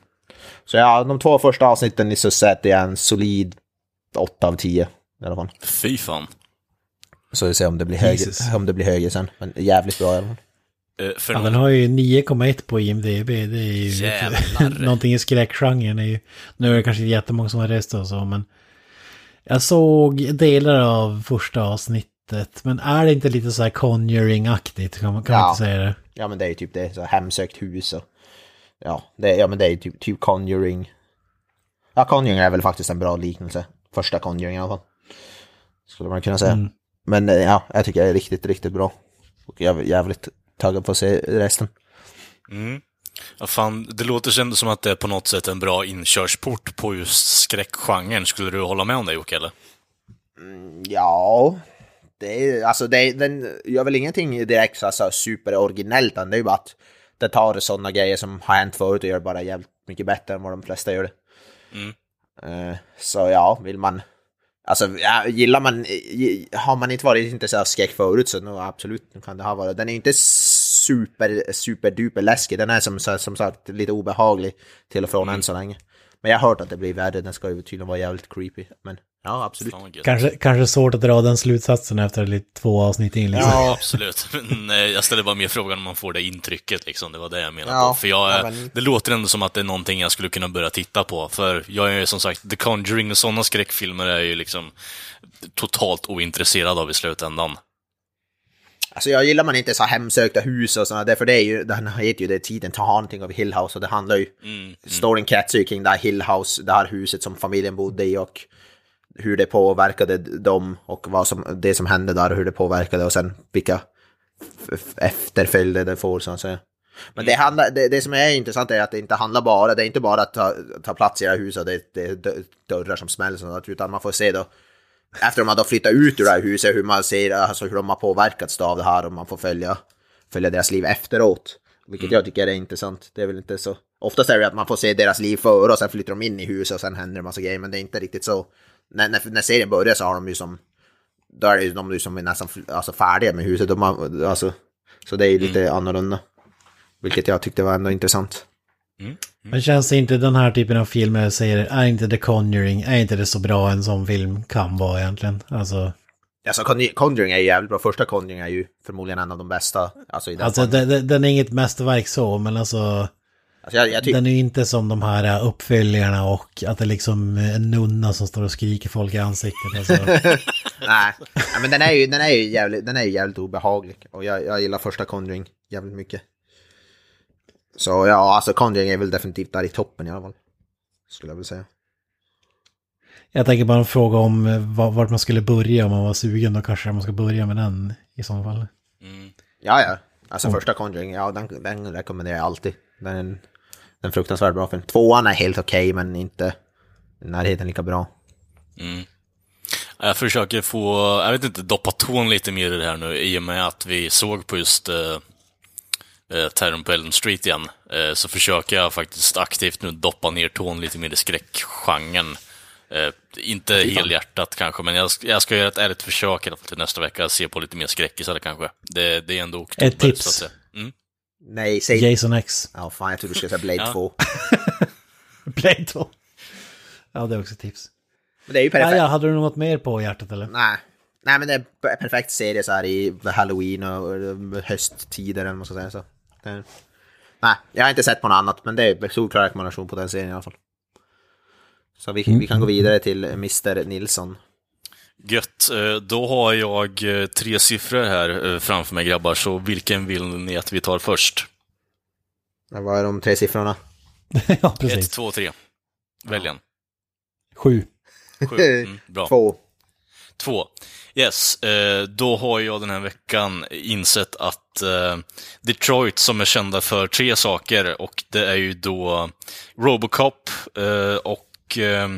Så ja, de två första avsnitten i så sätter jag en solid 8 av 10 i alla fall. Fy fan. Så vi ser om det blir högre, om det blir högre sen. Men jävligt bra i alla fall. Eh, för Ja, den har ju 9,1 på IMDB. Det är ju Jävlar. någonting i skräckgenren. Är ju, nu är det kanske jättemånga som har röstat och så, men jag såg delar av första avsnittet. Men är det inte lite så här Conjuring-aktigt? Kan man, kan man Ja. inte säga det? Ja men det är ju typ det, så hemsökt hus och... Ja, det, är- ja men det är ju typ, typ Conjuring. Ja, Conjuring är väl faktiskt en bra liknelse. Första Conjuring i alla fall. Skulle man kunna säga. Mm. Men eh, ja, jag tycker det är riktigt, riktigt bra. Och jag är jävligt taggad på att se resten. Mm. Ja, fan, det låter ändå som att det är på något sätt en bra inkörsport på just skräckgenren. Skulle du hålla med om det Jocke, eller? Ja, det är, alltså det, den gör väl ingenting direkt så alltså, superoriginellt, utan det är ju bara att det tar sådana grejer som har hänt förut och gör bara jävligt mycket bättre än vad de flesta gör det. Eh, så ja, vill man... Alltså, ja, gillar man... Har man inte varit intresserad av skräck förut så no, absolut nu kan det ha varit. Den är inte super, super duper läskig. Den är som, som sagt lite obehaglig till och från än så länge. Men jag har hört att det blir värre. Den ska ju tydligen vara jävligt creepy. Men ja, absolut. Kanske, kanske svårt att dra den slutsatsen efter lite två avsnitt in. Liksom. Ja, absolut. Men eh, jag ställer bara mer frågan om man får det intrycket, liksom. Det var det jag menade. Ja, på. För jag, ja, eh, men- det låter ändå som att det är någonting jag skulle kunna börja titta på. För jag är ju som sagt, The Conjuring och sådana skräckfilmer är ju liksom totalt ointresserad av i slutändan. Alltså jag gillar man inte så hemsökta hus och sådana där, för det är ju, den heter ju det tiden ta Haunting of Hill House och det handlar ju, storyn kretsar ju kring det här Hill House, det här huset som familjen bodde i och hur det påverkade dem och vad som, det som hände där och hur det påverkade och sen vilka efterföljder det får så att säga. Men det, handlar, det, det som är intressant är att det inte handlar bara, det är inte bara att ta, ta plats i det här huset och det, det är dö- dörrar som smäller och sånt, utan man får se då efter de har flyttat ut ur det här huset, hur man ser, alltså hur de har påverkats av det här och man får följa, följa deras liv efteråt. Vilket jag tycker är intressant. Det är väl inte så... Oftast är det att man får se deras liv före och sen flyttar de in i huset och sen händer det massa grejer, men det är inte riktigt så. När, när, när serien börjar så har de ju som... Då är det ju de ju som är nästan alltså, färdiga med huset. De har, alltså, så det är ju lite annorlunda. Vilket jag tyckte var ändå intressant. Men känns det inte den här typen av filmer jag säger, är inte The Conjuring, är inte det så bra en sån film kan vara egentligen? Alltså, Alltså Conj- Conjuring är ju jävligt bra. Första Conjuring är ju förmodligen en av de bästa. Alltså, i den alltså den, den är inget mästerverk så, men alltså alltså jag, jag den är ju inte som de här äh, uppföljarna och att det är liksom en nunna som står och skriker folk i ansiktet. Alltså. Nej, ja, men den är ju, den är ju jävligt, den är ju jävligt obehaglig. Och jag, jag gillar första Conjuring jävligt mycket. Så ja, alltså Conjuring är väl definitivt där i toppen i alla fall. Skulle jag väl säga. Jag tänker bara en fråga om eh, va- vart man skulle börja om man var sugen. Då kanske man ska börja med den i så fall. Ja, ja. Alltså första Conjuring, ja den, den rekommenderar jag alltid. Den är en, en fruktansvärt bra film. Tvåan är helt okej, men inte i närheten lika bra. Jag försöker få, jag vet inte, doppa tån lite mer i det här nu i och med att vi såg på just eh, eh, Terrorn på Elm Street igen. Eh, så försöker jag faktiskt aktivt nu doppa ner tån lite mer i skräckgenren. Eh, inte helhjärtat kanske, men jag, ska- jag ska göra ett ärligt försök i alla fall till nästa vecka, se på lite mer skräckisar kanske. Det, det är ändå oktober, Ett tips. så att säga. Mm. Nej, säg... Jason X. Ja, fan jag trodde du skulle säga Blade Ja. 2. Play 2. Ja, det är också ett tips. Men det är ju Ja, perfekt. ja, hade du något mer på hjärtat eller? Nej. Nej, men det är en perfekt serie så här i halloween och och hösttider eller vad man ska säga. Så. Det, nej, jag har inte sett på något annat, men det är solklar rekommendation på den serien i alla fall. Så vi, vi kan gå vidare till Mr. Nilsson. Gött. Eh, Då har jag eh, tre siffror här eh, framför mig grabbar, så vilken vill ni att vi tar först? Vad är de tre siffrorna? ja, Ett, precis. två, tre. Välj en. Sju. Sju. Mm, bra. Två. Två. Yes, då har jag den här veckan insett att eh, Detroit som är kända för tre saker och det är ju då Robocop eh, och eh,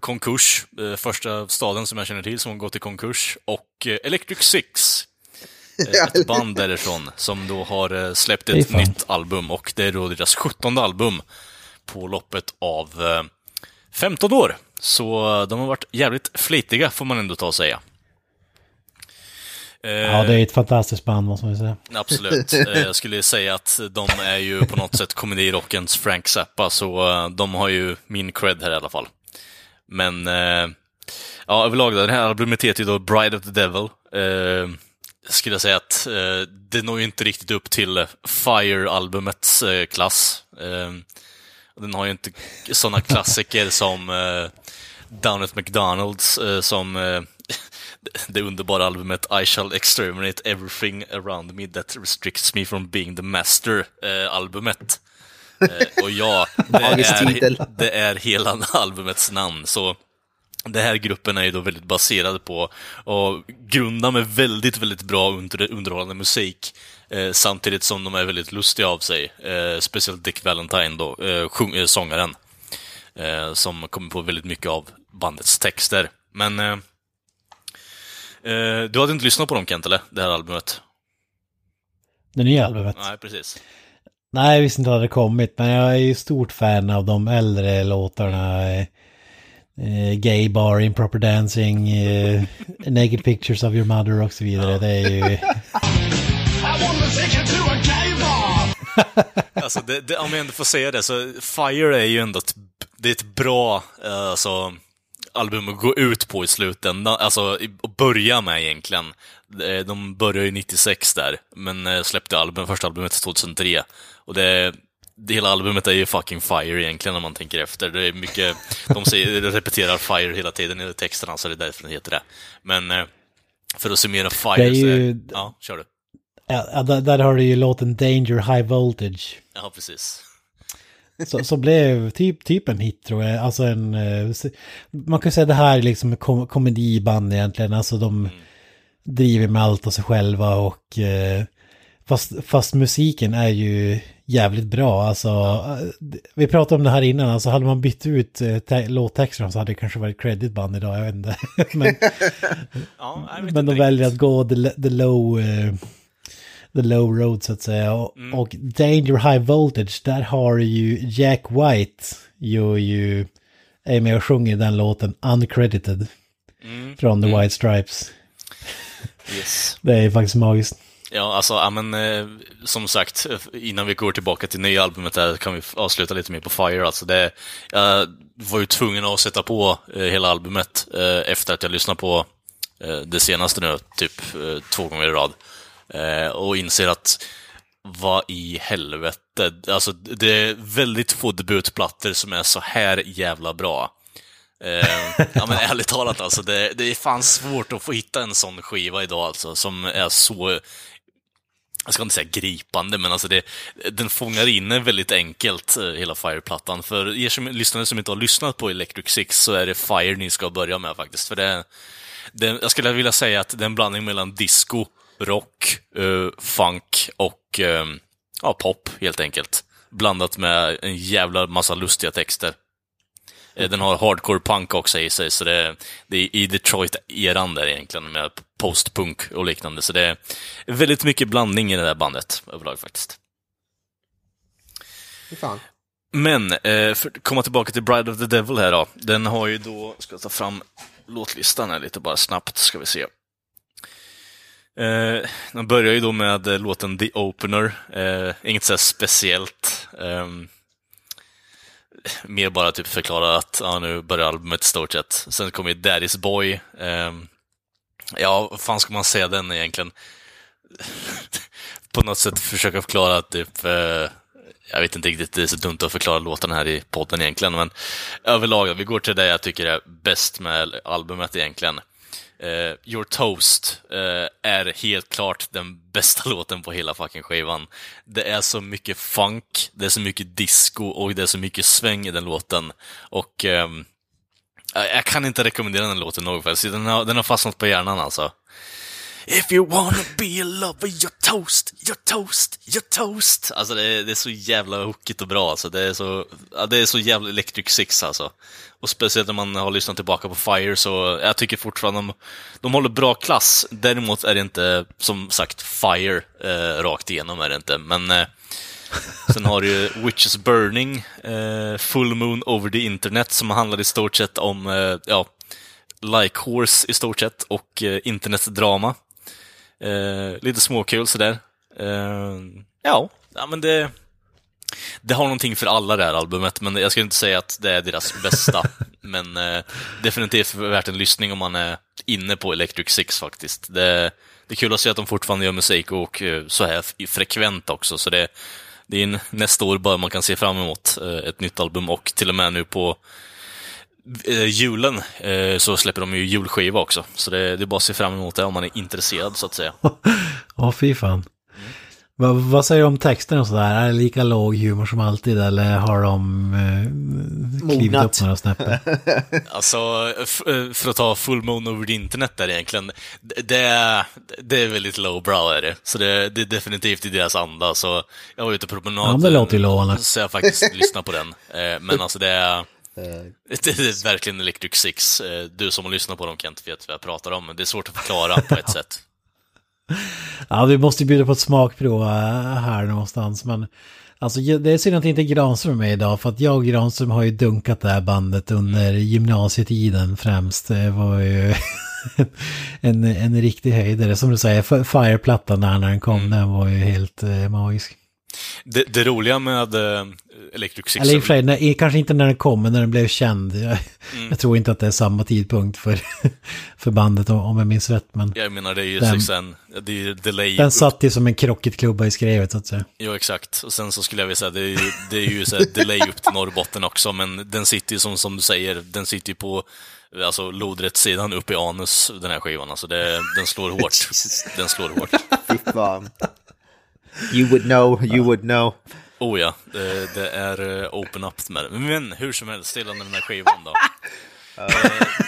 konkurs, eh, första staden som jag känner till som har gått i konkurs, och eh, Electric Six. Ett band därifrån som då har släppt ett nytt album och det är då deras 17 album på loppet av eh, 15 år. Så de har varit jävligt flitiga får man ändå ta och säga. Eh, Ja, det är ett fantastiskt band måste man säga. Absolut. Eh, Jag skulle säga att de är ju på något sätt komedirockens Frank Zappa, så eh, de har ju min cred här i alla fall. Men, ja, överlag då, det här albumet heter ju då Bride of the Devil. Skulle jag säga att det når ju inte riktigt upp till Fire-albumets klass. Den har ju inte sådana klassiker som Down at McDonalds, som det underbara albumet I shall exterminate everything around me that restricts me from being the master, eh, albumet. Eh, och ja, det är, det är hela albumets namn, så den här gruppen är ju då väldigt baserad på och grundar med väldigt, väldigt bra under, underhållande musik. Eh, samtidigt som de är väldigt lustiga av sig. Eh, speciellt Dick Valentine då, eh, sjung, eh, sångaren. Eh, som kommer på väldigt mycket av bandets texter. Men du hade inte lyssnat på dem Kent, eller? Det här albumet? Det nya albumet. Nej, precis. Nej, jag visste inte att det hade kommit, men jag är ju stort fan av de äldre låtarna. Eh, eh, gay bar, improper dancing, eh, naked pictures of your mother och så vidare. Det är ju... Alltså, det, det, om jag ändå får säga det, så Fire är ju ändå ett, det är ett bra eh, alltså, album att gå ut på i slutändan, alltså att börja med egentligen. Eh, De började ju 96 där, men eh, släppte album, första albumet 2003. Och det, det hela albumet är ju fucking Fire egentligen om man tänker efter. Det är mycket, de säger, repeterar Fire hela tiden i texterna, så det är därför den heter det. Men eh, för att summera Fire Det är så ju- Ja, kör du. Ja, ja, där, där har du ju låten Danger High Voltage. Ja, precis. Så, så blev typ, typ en hit tror jag. Alltså en... eh, Man kan säga det här är liksom kom komediband egentligen. Alltså de driver med allt och sig själva och... eh, Fast, fast musiken är ju jävligt bra. Alltså, eh, vi pratade om det här innan. Alltså hade man bytt ut te- låttexterna så hade det kanske varit creditband idag. Jag vet inte. men Ja, men de väljer att gå the, the low... eh, the low road så att säga. Och, Mm. och Danger High Voltage, där har ju Jack White gör ju, är med och sjunger den låten uncredited Mm. från The White Stripes. Yes. Det är faktiskt magiskt. Ja, alltså, ja, men, eh, som sagt, innan vi går tillbaka till nya albumet här kan vi avsluta lite mer på Fire. Alltså, det, jag var ju tvungen att sätta på eh, hela albumet eh, efter att jag lyssnat på eh, det senaste nu, typ eh, två gånger i rad. Eh, och inser att vad i helvete, alltså det är väldigt få debutplattor som är så här jävla bra. Eh, ja men ärligt talat alltså, det, det är fan svårt att få hitta en sån skiva idag alltså, som är så jag ska inte säga gripande, men alltså det, den fångar in en väldigt enkelt, eh, hela Fire-plattan. För er som lyssnare som inte har lyssnat på Electric Six så är det Fire ni ska börja med faktiskt. För det, det jag skulle vilja säga att det är en blandning mellan disco, rock, eh, funk och eh, ja, pop helt enkelt. Blandat med en jävla massa lustiga texter. Eh, Den har hardcore punk också i sig, så det, det är i Detroit-eran där egentligen, med postpunk och liknande. Så det är väldigt mycket blandning i det där bandet överlag faktiskt. Fan. Men, eh, för att komma tillbaka till Bride of the Devil här då. Den har ju då, ska jag ta fram låtlistan här lite bara snabbt, ska vi se. Eh, de börjar ju då med eh, låten The Opener, eh, inget så här speciellt. Eh, mer bara typ förklara att ja, nu börjar albumet i stort sett. Sen kommer ju Daddy's Boy. Eh, ja, vad fan ska man säga den egentligen? På något sätt försöka förklara typ eh, jag vet inte riktigt, det är så dumt att förklara låten här i podden egentligen, men överlag, vi går till det jag tycker är bäst med albumet egentligen. Uh, Your Toast uh, är helt klart den bästa låten på hela fucking skivan. Det är så mycket funk, det är så mycket disco och det är så mycket sväng i den låten. Och um, jag kan inte rekommendera den låten nog, för den har, den har fastnat på hjärnan alltså. If you wanna be a lover, you're toast, you're toast, you're toast. Alltså det är, det är så jävla hookigt och bra alltså. Det är så, ja, det är så jävla Electric Six alltså. Och speciellt när man har lyssnat tillbaka på Fire så, jag tycker fortfarande de, de håller bra klass. Däremot är det inte, som sagt, Fire eh, rakt igenom är det inte. Men eh, sen har du ju Witches Burning, eh, Full Moon Over the Internet som handlar i stort sett om, eh, ja, Like Horse i stort sett och eh, internetdrama. Eh, lite småkul sådär. Eh, ja, ja, men det, det har någonting för alla det här albumet, men jag skulle inte säga att det är deras bästa. men eh, definitivt värt en lyssning om man är inne på Electric Six faktiskt. Det, det är kul att se att de fortfarande gör musik och eh, så här frekvent också, så det, det är en, nästa år bara man kan se fram emot eh, ett nytt album och till och med nu på eh, julen eh, så släpper de ju julskiva också. Så det, det är bara att se fram emot det om man är intresserad så att säga. Åh, fy fan. Vad, vad säger du om texten och sådär? Är det lika låg humor som alltid eller har de eh, klivit Mognat. upp några snäppar? Alltså, eh, för att ta full moon over the internet där egentligen, det- det är, det är väldigt lowbrow är det. Så det, det är definitivt i deras anda. Så jag var ute på promenad. Ja, det låter ju lovande. Så jag faktiskt lyssnade på den. Eh, Men alltså det är, det är verkligen Electric Six. Eh, Du som har lyssnat på dem Kent vet vad jag pratar om, men det är svårt att förklara på ett sätt. Ja, vi måste bjuda på ett smakprov eh, här någonstans. Men alltså, det är synd att inte Granström är med idag. För att jag och Granström har ju dunkat det här bandet under gymnasietiden främst. Det var ju en, en riktig höjdare. Som du säger, Fire-plattan där när den kom, den var ju helt eh, magisk. Det, det roliga med eh, Electric Six... Eller i och för sig, när, kanske inte när den kom, men när den blev känd. Jag, Mm. jag tror inte att det är samma tidpunkt för, för bandet om, om jag minns rätt. Men Jag menar, det är ju Den- liksom, det är ju delay. den satt ju som en krocketklubba i skrevet så att säga. Jo, exakt. Och sen så skulle jag vilja säga, det är ju, det är ju så här delay upp till Norrbotten också, men den sitter ju som, som du säger, den sitter ju på alltså, lodrättssidan upp i anus, den här skivan. Alltså det, den slår hårt. Den slår hårt. Fy fan. You would know, you would know. Oh ja, det, det är eh, open up med det. Men hur som helst, till den här skivan då.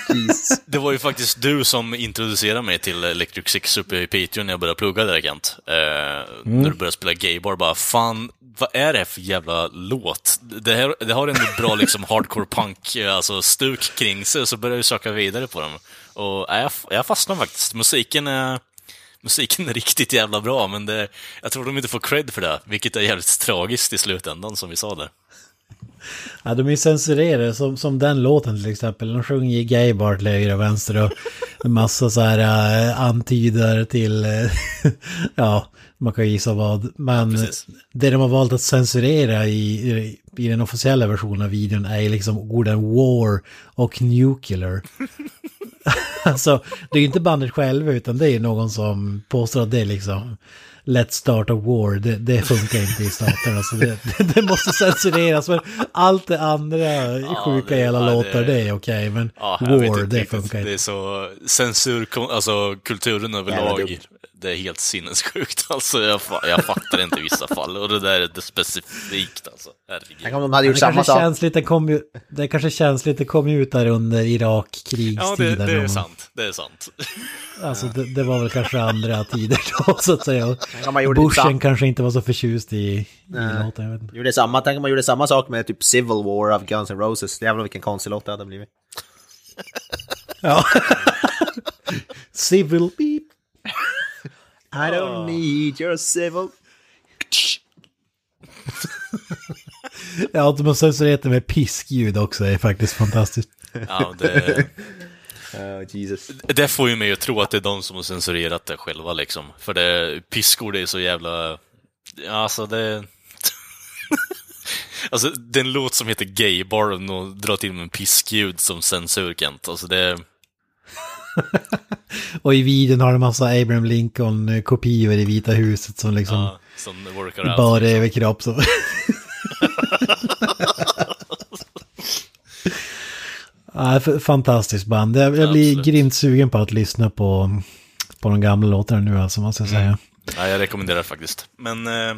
Jeez. Det var ju faktiskt du som introducerade mig till Electric Six uppe i Piteå när jag började plugga där, Kent. Eh, När du började spela Gaybar, bara fan, vad är det för jävla låt? Det, här, det har en bra liksom hardcore punk, eh, alltså stuk kring sig, så började jag söka vidare på den. Och äh, jag, jag fastnade faktiskt. Musiken är, musiken är riktigt jävla bra, men det, jag tror de inte får cred för det, vilket är jävligt tragiskt i slutändan, som vi sa där. Ja, de är ju censurerade, som, som den låten till exempel. De sjunger ju gaybar till höger och vänster och en massa så här äh, antyder till, äh, ja, man kan gissa vad. Men precis. det de har valt att censurera i, i, i den officiella versionen av videon är liksom orden war och nuclear. alltså, det är ju inte bandet själva utan det är någon som påstår att det är liksom Let's start a war, det, det funkar inte i staterna så det, det, det måste censureras. Men allt det andra sjuka det- jävla ja, låtar, det- det är okej. men Ja, war, inte det funkar Det är inte. så censur, alltså kulturen överlag, dumt. Det är helt sinnessjukt. Alltså jag, jag fattar inte i vissa fall. Och det där är det specifikt alltså. Herregud. om de hade gjort Det samma kanske, känns lite, kom det kanske känns lite kom ut där under Ja, Irak-krigstiden. det, det är sant. Det är sant. Alltså det, det var väl kanske andra tider då så att säga. Bushen kanske inte var så förtjust i, i låten. Jag vet inte. Gjorde samma, tänk om man gjorde samma sak med typ Civil War av Guns N' Roses. Jävlar vilken konstig låt det hade blivit. Ja. Civil beep. I don't need your civil... Ja, att de har censurerat det med piskljud också är faktiskt fantastiskt. Ja, det, Oh, Jesus. det får ju mig att tro att det är de som har censurerat det själva liksom. För det, piskor det är så jävla... Ja, alltså det... Alltså, det är en låt som heter Gay Bar och drar till med en piskljud som censur, Kent. Alltså, det... Och i videon har de massa Abraham Lincoln-kopior i Vita huset som liksom Ja, som workar bara överkropp. Så. ja, fantastiskt band. Jag, jag blir Absolut. grymt sugen på att lyssna på, på de gamla låtarna nu alltså, måste jag säga. Ja, jag rekommenderar faktiskt. Men eh,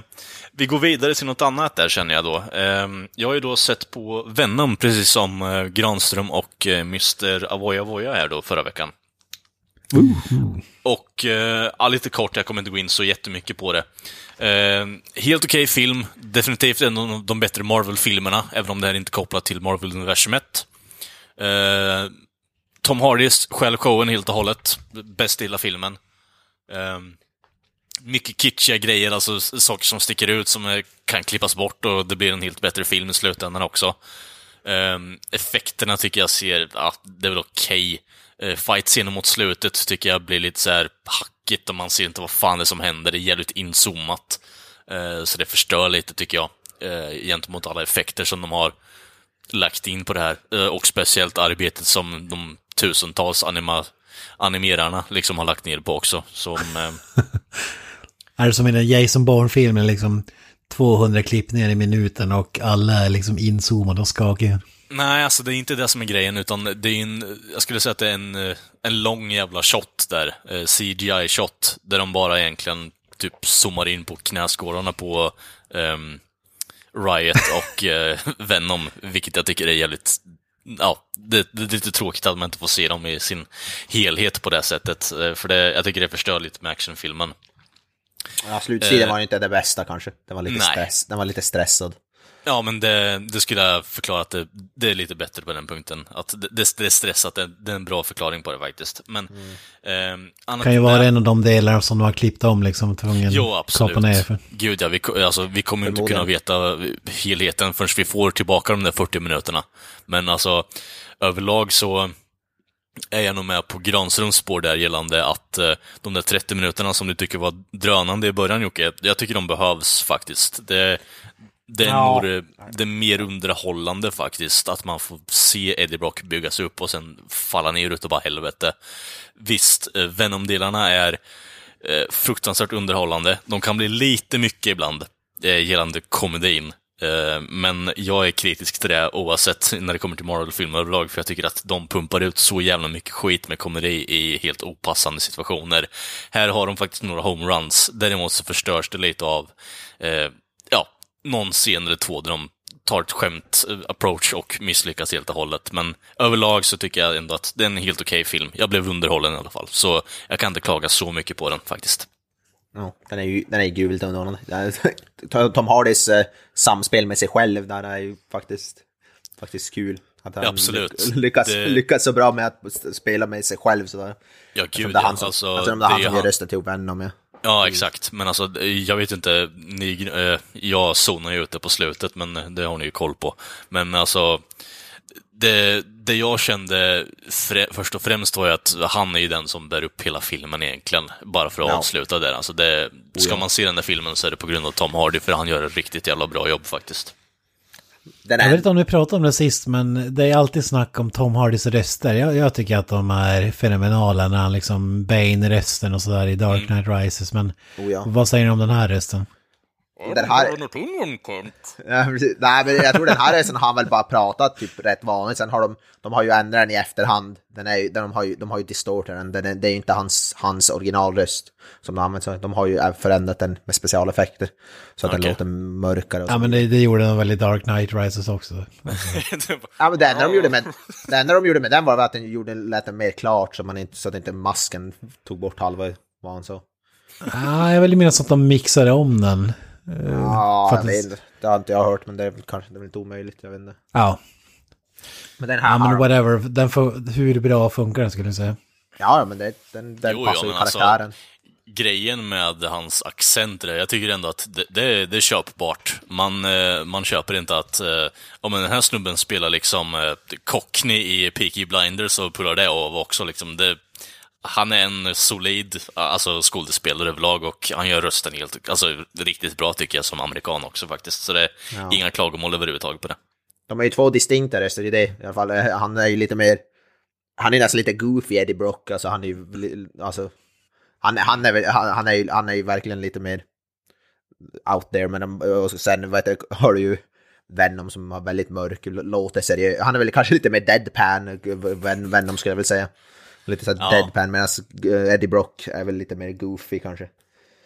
vi går vidare till något annat där känner jag då. Eh, jag har ju då sett på Venom, precis som eh, Granström och eh, Mr. Avoya Avoya här då förra veckan. Och eh, ja, lite kort, jag kommer inte gå in så jättemycket på det. Eh, helt okej film, definitivt en av de bättre Marvel-filmerna, även om det här inte är kopplat till Marvel-universumet. Eh, Tom Hardys stjäl showen helt och hållet. Bäst i hela filmen. Eh, mycket kitschiga grejer, alltså saker som sticker ut som kan klippas bort och det blir en helt bättre film i slutändan också. Um, effekterna tycker jag ser, ja, det är väl okej. Okay. Eh, fight-scenen mot slutet tycker jag blir lite så här hackigt och man ser inte vad fan det är som händer. Det är jävligt inzoomat. Eh, så det förstör lite tycker jag, eh, gentemot alla effekter som de har lagt in på det här. Och speciellt arbetet som de tusentals anima animerarna liksom har lagt ner på också. Som, Är det som i den Jason Bourne-filmen, liksom 200 klipp ner i minuten och alla är liksom inzoomade och skakiga. Nej, alltså det är inte det som är grejen, utan det är en, jag skulle säga att det är en, eh, en lång jävla shot där, eh, CGI-shot, där de bara egentligen typ zoomar in på knäskålarna på ehm, Riot och eh, Venom, vilket jag tycker är jävligt Ja, det, det är lite tråkigt att man inte får se dem i sin helhet på det sättet, för det, jag tycker det förstör lite med actionfilmen. Ja, slutsidan Eh, var ju inte det bästa kanske. Den var lite, nej. stress, den var lite stressad. Ja, men det, det skulle jag förklara att det, det är lite bättre på den punkten. Att det, det, det är stressat, det, det är en bra förklaring på det faktiskt. Men... ehm, annat Kan ju vara en av de delar som de har klippt om liksom, tvungen Jo, absolut. kapa ner för. Gud ja, vi, alltså, vi kommer inte kunna veta helheten förrän vi får tillbaka de där 40 minuterna. Men alltså, överlag så är jag nog med på Granströms spår där gällande att eh, de där 30 minuterna som du tycker var drönande i början Jocke, jag tycker de behövs faktiskt. Det, det är Ja. nog det, mer underhållande faktiskt, att man får se Eddie Brock byggas upp och sen falla ner utav bara helvete. Visst, eh, Venom-delarna är eh, fruktansvärt underhållande. De kan bli lite mycket ibland eh, gällande komedin. Eh, men jag är kritisk till det oavsett när det kommer till Marvel-filmer överlag, för jag tycker att de pumpar ut så jävla mycket skit med komedi i helt opassande situationer. Här har de faktiskt några homeruns, däremot så förstörs det lite av, eh, någon scen eller två där de tar ett skämt eh, approach och misslyckas helt och hållet. Men överlag så tycker jag ändå att det är en helt okej film. Jag blev underhållen i alla fall, så jag kan inte klaga så mycket på den faktiskt. Ja, den är ju den är gult underhållande. Tom Hardys eh, samspel med sig själv där är ju faktiskt, faktiskt kul. Att han absolut. ly- lyckas, Det- lyckas så bra med att spela med sig själv sådär. Ja, gud det är ja. han som, Alltså, det är han det är som gör han- rösten till Venom ja. Ja, exakt. Men alltså, jag vet inte, ni, eh, jag zonar ju ute på slutet, men det har ni ju koll på. Men alltså, det, det jag kände frä, först och främst var ju att han är ju den som bär upp hela filmen egentligen, bara för att Ja. avsluta där. Alltså det, ska ja. man se den där filmen så är det på grund av Tom Hardy, för han gör ett riktigt jävla bra jobb faktiskt. Den Jag vet inte om ni pratade om det sist, men det är alltid snack om Tom Hardys röster. Jag, jag tycker att de är fenomenala när han liksom Bane-rösten och sådär i Dark Knight Rises. Men Oh ja. vad säger ni om den här rösten? Den här, Ja. Nej, men jag tror den här rösten har han väl bara pratat typ rätt vanligt. Sen har de, de har ju ändrat den i efterhand. Den är, de har ju, de har ju distortat den. den är, det är ju inte hans, hans originalröst som de använder. Så De har ju förändrat den med specialeffekter. Så att den Okej. låter mörkare. Och så. Ja, men det, det gjorde de väl i Dark Knight Rises också. Ja, men det enda, de gjorde med, det enda de gjorde med den var att den gjorde, lät den mer klart så, man inte, så att inte masken tog bort halva vad han sa. Ja, jag vill minnas att de mixade om den. Ja, jag vet inte. Det har inte jag hört, men det är väl kanske det är väl inte omöjligt. Jag vet inte. Ja, Men den här ja men whatever. Den får, hur bra funkar den skulle jag säga. Ja, ja, men det, den, den Jo, passar ja, ju men alltså, karaktären. grejen med hans accenter, jag tycker ändå att det, det, det är köpbart. Man, eh, man köper inte att eh, om den här snubben spelar liksom eh, Cockney i Peaky Blinders och pullar det av också. Liksom, det, han är en solid alltså, skådespelare överlag och han gör rösten helt, alltså riktigt bra tycker jag som amerikan också faktiskt. Så det är Ja. inga klagomål överhuvudtaget på det. De är ju två distinkta röster i det. I alla fall, han är ju lite mer... Han är nästan lite goofy Eddie Brock, alltså han är ju... Alltså, han, han, är, han, han, är han är ju verkligen lite mer out there, men de, och sen vet du, har du ju Venom som har väldigt mörk, låter seriös. Han är väl kanske lite mer deadpan, Ven, Venom skulle jag väl säga. Lite såhär Ja. deadpan, medan Eddie Brock är väl lite mer goofy kanske.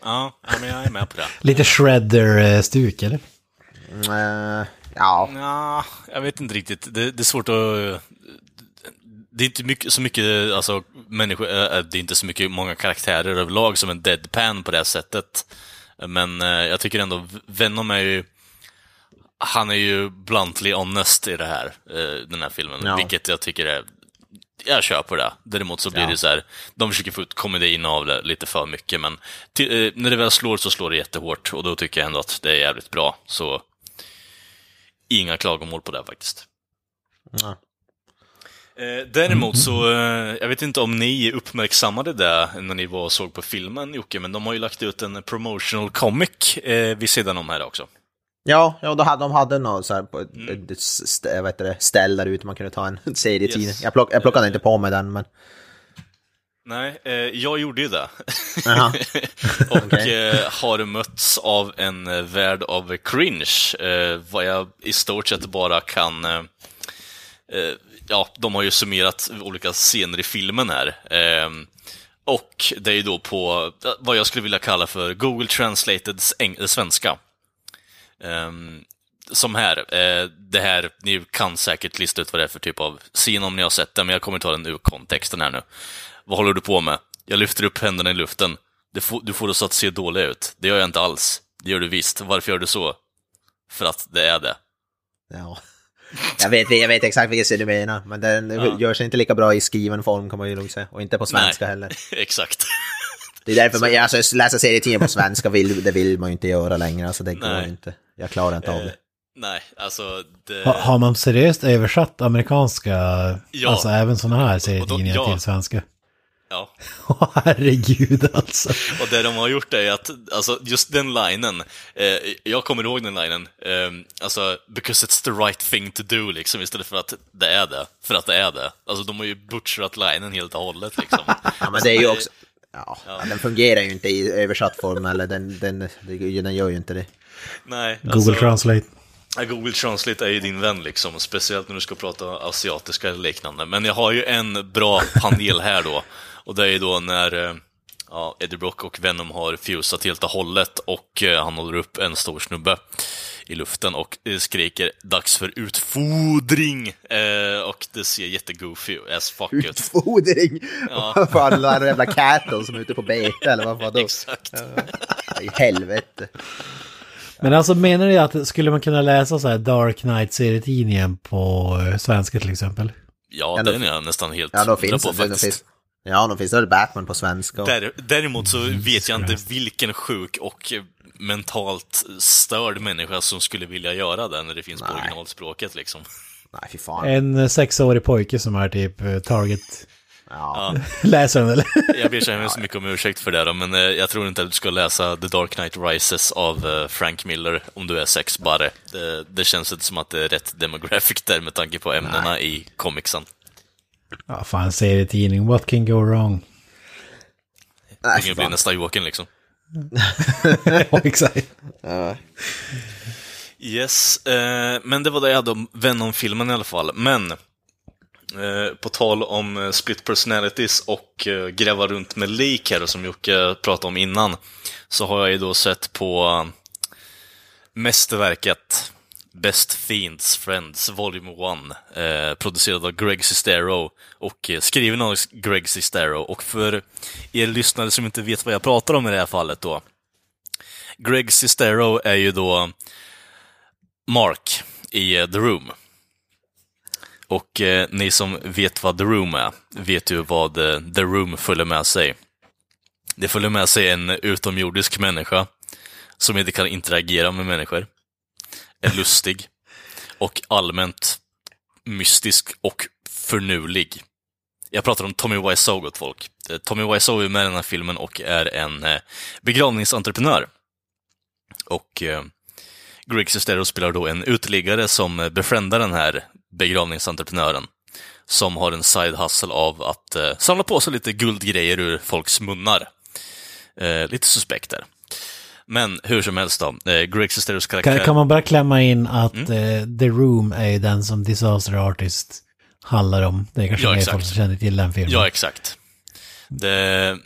Ja, ja, men jag är med på det. Lite shredder-stuk, eller? Mm, ja, Ja, jag vet inte riktigt. Det, det är svårt att... Det är inte mycket, så mycket, alltså, människor, äh, det är inte så mycket, många karaktärer överlag som en deadpan på det här sättet. Men eh, jag tycker ändå, Venom är ju, han är ju bluntly honest i det här, eh, den här filmen, Ja. vilket jag tycker är, jag köper det. Däremot så blir Ja. det så här, de försöker få ut komedin av det lite för mycket, men ty, eh, när det väl slår så slår det jättehårt och då tycker jag ändå att det är jävligt bra. Så inga klagomål på det faktiskt. ja. Eh, däremot så, eh, jag vet inte om ni uppmärksammade det när ni var och såg på filmen Jocke, men de har ju lagt ut en promotional comic eh, vid sidan om här också. Ja, ja då hade, de hade något så här på ett st- jag vet det, ställ där ute man kunde ta en serietidning. Yes. Jag, plock, jag plockade inte på mig den, men... Nej, eh, jag gjorde ju det. Och Okej. eh, har mötts av en eh, värld av cringe, eh, vad jag i stort sett bara kan... Eh, eh, ja, de har ju summerat olika scener i filmen här. Eh, och det är ju då på vad jag skulle vilja kalla för Google Translated eng- eh, svenska. Ehm, som här, eh, det här, ni kan säkert lista ut vad det är för typ av scen om ni har sett den, men jag kommer ta den ur kontexten här nu. Vad håller du på med? Jag lyfter upp händerna i luften. Det får, du får så att se dålig ut. Det gör jag inte alls. Det gör du visst. Varför gör du så? För att det är det. Ja. Jag vet, jag vet exakt vilken scen du menar, men den Ja. gör sig inte lika bra i skriven form kan man ju nog säga. Och inte på svenska Nej. heller. Exakt. Det är därför man, alltså, läsa serietidningar på svenska vill, det vill man ju inte göra längre, alltså det går Nej. inte. Jag klarar inte av Eh, det. nej, alltså... Det... Ha, har man seriöst översatt amerikanska, Ja. alltså även sådana här serietidningar ja. till svenska? Ja. Herregud alltså. Och det de har gjort är att, alltså just den linen, eh, jag kommer ihåg den linen, eh, alltså, because it's the right thing to do, liksom, istället för att det är det, för att det är det. Alltså, de har ju butcherat linen helt och hållet, liksom. Ja, men det är ju också... Ja, den fungerar ju inte i översatt form, eller den, den, den, den gör ju inte det. Nej, Google alltså, Translate. ja, Google Translate är ju din vän, liksom, speciellt när du ska prata asiatiska eller liknande. Men jag har ju en bra panel här då, och det är ju då när eh, ja, Eddie Brock och Venom har fusat helt och hållet och eh, han håller upp en stor snubbe i luften och eh, skriker “Dags för utfodring!” eh, och det ser jättegoofy as fuck ut. Utfodring! Ja. För alla de jävla cattle som är ute på bete, eller vad var det? Exakt. I helvete. Men alltså menar du att skulle man kunna läsa så här Dark Knight-serietidningen på eh, svenska till exempel? Ja, Ja, då- den är jag nästan helt Ja, då finns på det. Då faktiskt. finns, ja, då finns det väl Batman på svenska. och- Där, däremot så vet jag inte vilken sjuk och mentalt störd människa som skulle vilja göra det när det finns på Nej. originalspråket liksom. Nej, fy fan. En eh, sexårig pojke som är typ eh, target. Ja. Läser den eller? Jag ber så hemskt mycket om ursäkt för det då, men eh, jag tror inte att du ska läsa The Dark Knight Rises av Frank Miller om du är sex bara. Det, det känns inte som att det är rätt demographic där med tanke på ämnena i comicsen. Ja, fan serietidning. What can go wrong? Nej, Ingen blir nästa Joakim liksom. ja, exakt. Ja. Yes, eh, men det var det jag hade om Venom-filmen i alla fall. Men, eh, på tal om eh, split personalities och eh, gräva runt med lik här, som Jocke pratade om innan, så har jag ju då sett på eh, mästerverket Best Fiends Friends Volume 1, eh, producerad av Greg Sestero och eh, skriven av Greg Sestero. Och för er lyssnare som inte vet vad jag pratar om i det här fallet då, Greg Sestero är ju då Mark i eh, The Room. Och eh, ni som vet vad The Room är, vet ju vad eh, The Room följer med sig. Det följer med sig en utomjordisk människa som inte kan interagera med människor. Är lustig och allmänt mystisk och förnulig. jag pratar om Tommy Wiseau, gott folk. Tommy Wiseau är med i den här filmen och är en eh, begravningsentreprenör. Och eh, Greg Sestero spelar då en uteliggare som befrändar den här begravningsentreprenören. Som har en side hustle av att eh, samla på sig lite guldgrejer ur folks munnar. Eh, lite suspekt där. Men hur som helst då, eh, Greg Sesteros karaktär... Kan, kan man bara klämma in att eh, The Room är ju den som Disaster Artist handlar om. Det är kanske Ja, mer folk som känner till den filmen. Ja, exakt. Det,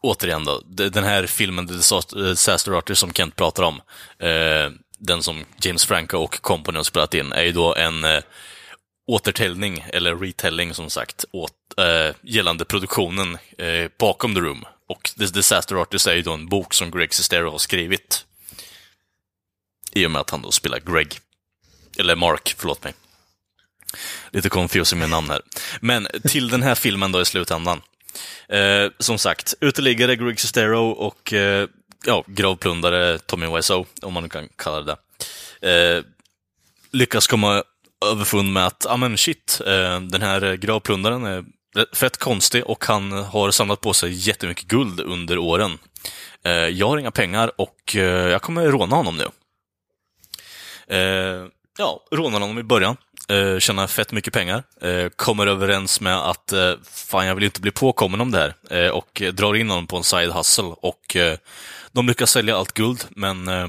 återigen då, det, den här filmen, The Disaster Disaster Artist, som Kent pratar om, eh, den som James Franco och Company har spelat in, är ju då en eh, återtällning, eller retelling som sagt, åt, eh, gällande produktionen eh, bakom The Room. Och The Disaster Artist är ju då en bok som Greg Sestero har skrivit. I och med att han då spelar Greg. Eller Mark, förlåt mig. Lite confusing med namn här. Men till den här filmen då i slutändan. Eh, som sagt, uteliggare Greg Sestero och eh, ja, gravplundare Tommy Wiseau, om man nu kan kalla det det. Eh, lyckas komma överfund med att, ja men shit, eh, den här gravplundaren är Eh, fett konstig och han har samlat på sig jättemycket guld under åren. Eh, jag har inga pengar och eh, jag kommer råna honom nu. Eh, ja, rånar honom i början. Eh, tjänar fett mycket pengar. Eh, kommer överens med att eh, fan, jag vill inte bli påkommen om det här. Eh, och drar in honom på en side hustle. Och eh, de lyckas sälja allt guld, men eh,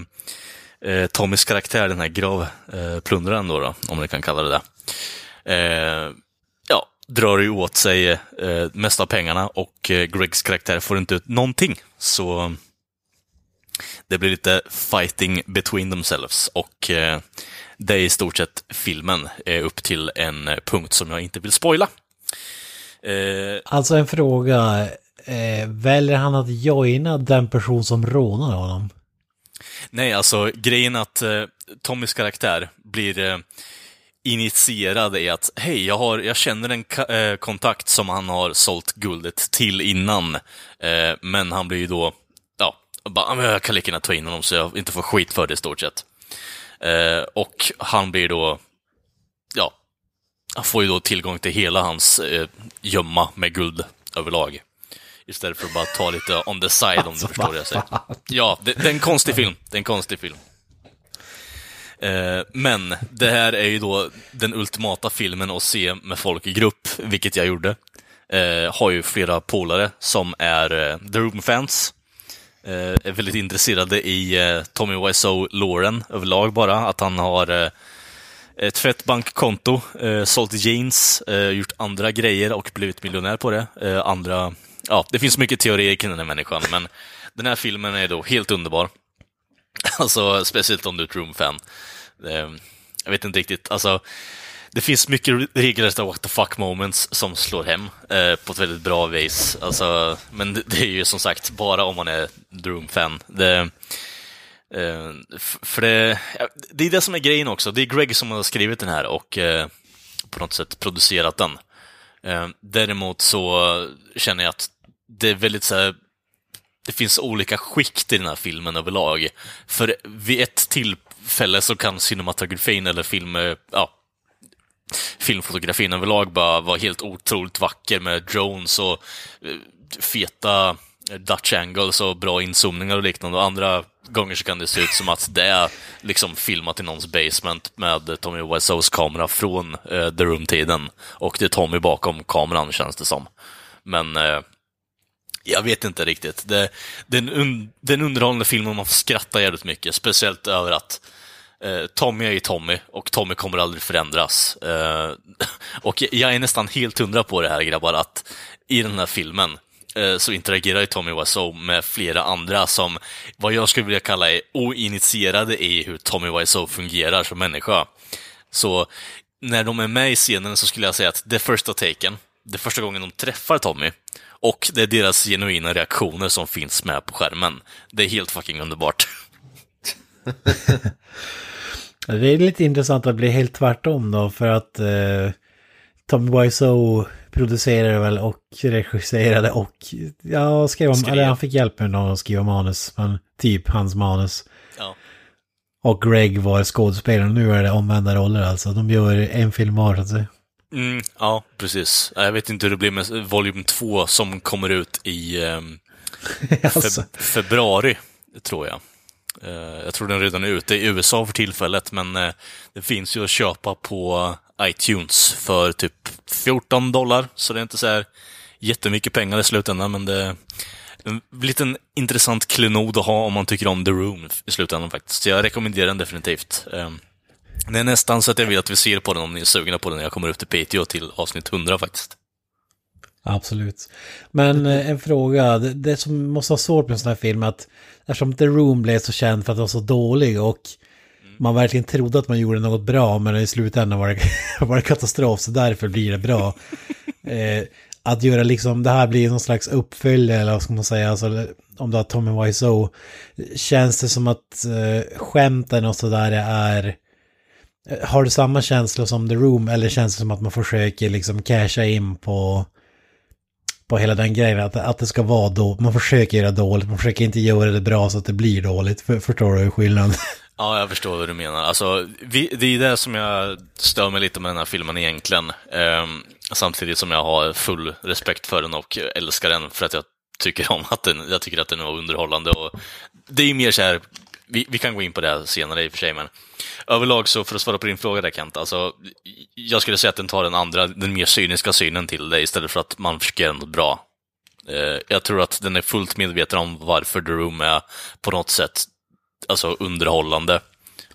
eh Tommys karaktär, den här gravplundraren eh, då, då, om ni kan kalla det det. Drar ju åt sig eh, mest av pengarna och eh, Gregs karaktär får inte ut någonting. Så det blir lite fighting between themselves och eh, det är i stort sett filmen eh, upp till en eh, punkt som jag inte vill spoila. Eh, Alltså en fråga. Eh, väljer han att joina den person som rånar honom? nej, alltså grejen att Tommys karaktär blir initierad i att hej, jag, har, jag känner en eh, kontakt som han har sålt guldet till innan. Eh, men han blir ju då, ja, bara, "Ah, jag kan lika gärna ta in honom så jag inte får skit för det i stort sett. Eh, och han blir då, ja, han får ju då tillgång till hela hans eh, gömma med guld överlag. Istället för att bara ta lite on the side om du förstår vad jag säger. Ja, det, det är en konstig film. Det är en konstig film. Eh, men det här är ju då den ultimata filmen att se med folk i grupp, vilket jag gjorde. Eh, har ju flera polare som är eh, The Room-fans. Eh, är väldigt intresserade i eh, Tommy Wiseau-låren överlag bara. Att han har eh, ett fett bankkonto, eh, sålt jeans, eh, gjort andra grejer och blivit miljonär på det. Eh, andra, ja, det finns mycket teorier kring den här människan, men den här filmen är då helt underbar. Alltså, speciellt om du är ett Room-fan. Ehm, jag vet inte riktigt, alltså, det finns mycket regelrätta what the fuck moments som slår hem eh, på ett väldigt bra vis. Alltså, men det, det är ju som sagt bara om man är Droom-fan. Det, Eh, för det, det är det som är grejen också. Det är Greg som har skrivit den här och eh, på något sätt producerat den. Eh, däremot så känner jag att det är väldigt så här, det finns olika skikt i den här filmen överlag. För vid ett tillfälle så kan cinematografin eller film, eh, ja, filmfotografin överlag bara vara helt otroligt vacker med drones och eh, feta eh, Dutch angles och bra inzoomningar och liknande. Och andra gånger så kan det se ut som att det är liksom filmat i någons basement med Tommy Wiseaus kamera från uh, The Room-tiden. Och det är Tommy bakom kameran, känns det som. Men uh, jag vet inte riktigt. Det, det, är en un, det är en underhållande film och man får skratta jävligt mycket. Speciellt över att eh, Tommy är ju Tommy och Tommy kommer aldrig förändras. Eh, och jag är nästan helt hundra på det här grabbar, att i den här filmen eh, så interagerar ju Tommy Wiseau med flera andra som, vad jag skulle vilja kalla är oinitierade i hur Tommy Wiseau fungerar som människa. Så när de är med i scenen så skulle jag säga att det är första taken, det är första gången de träffar Tommy, och det är deras genuina reaktioner som finns med på skärmen. Det är helt fucking underbart. Det är lite intressant att bli helt tvärtom då för att eh, Tommy Wiseau producerade väl och regisserade och ja, skrev om, Skrev. eller han fick hjälp med att skriva manus, men typ hans manus. Ja. Och Greg var skådespelaren, nu är det omvända roller alltså. De gör en film var så att säga. Mm, ja, precis. Jag vet inte hur det blir med volym 2 som kommer ut i ehm, Alltså, feb- februari, tror jag. Eh, jag tror den redan är ute i USA för tillfället, men eh, det finns ju att köpa på iTunes för typ 14 dollar, så det är inte så här jättemycket pengar i slutändan, men det är en liten intressant klenod att ha om man tycker om The Room i slutändan faktiskt. Så jag rekommenderar den definitivt. Det är nästan så att jag vill att vi ser på den om ni är sugna på den när jag kommer upp till Patreon till avsnitt 100 faktiskt. Absolut. Men eh, en fråga, det, som måste vara svårt med en sån här film är att eftersom The Room blev så känd för att vara så dålig och man verkligen trodde att man gjorde något bra men i slutändan var det, var det katastrof så därför blir det bra. Eh, att göra liksom, det här blir någon slags uppföljare eller vad ska man säga, alltså, om du har Tommy Wiseau, känns det som att eh, skämten och sådär är Eh, har du samma känsla som The Room eller känns det som att man försöker liksom casha in på på hela den grejen, att, att det ska vara då, man försöker göra dåligt, man försöker inte göra det bra så att det blir dåligt, för, förstår du skillnaden? Ja, jag förstår vad du menar. Alltså, vi, det är det som jag stör mig lite med den här filmen egentligen. Ehm, samtidigt som jag har full respekt för den och älskar den för att jag tycker om att den, jag tycker att den var underhållande. Och det är mer så här, vi, vi kan gå in på det här senare i och för sig, men överlag så, för att svara på din fråga där Kent, alltså, jag skulle säga att den tar den andra, den mer cyniska synen till det istället för att man försöker göra något bra. Eh, Jag tror att den är fullt medveten om varför The Room är på något sätt alltså underhållande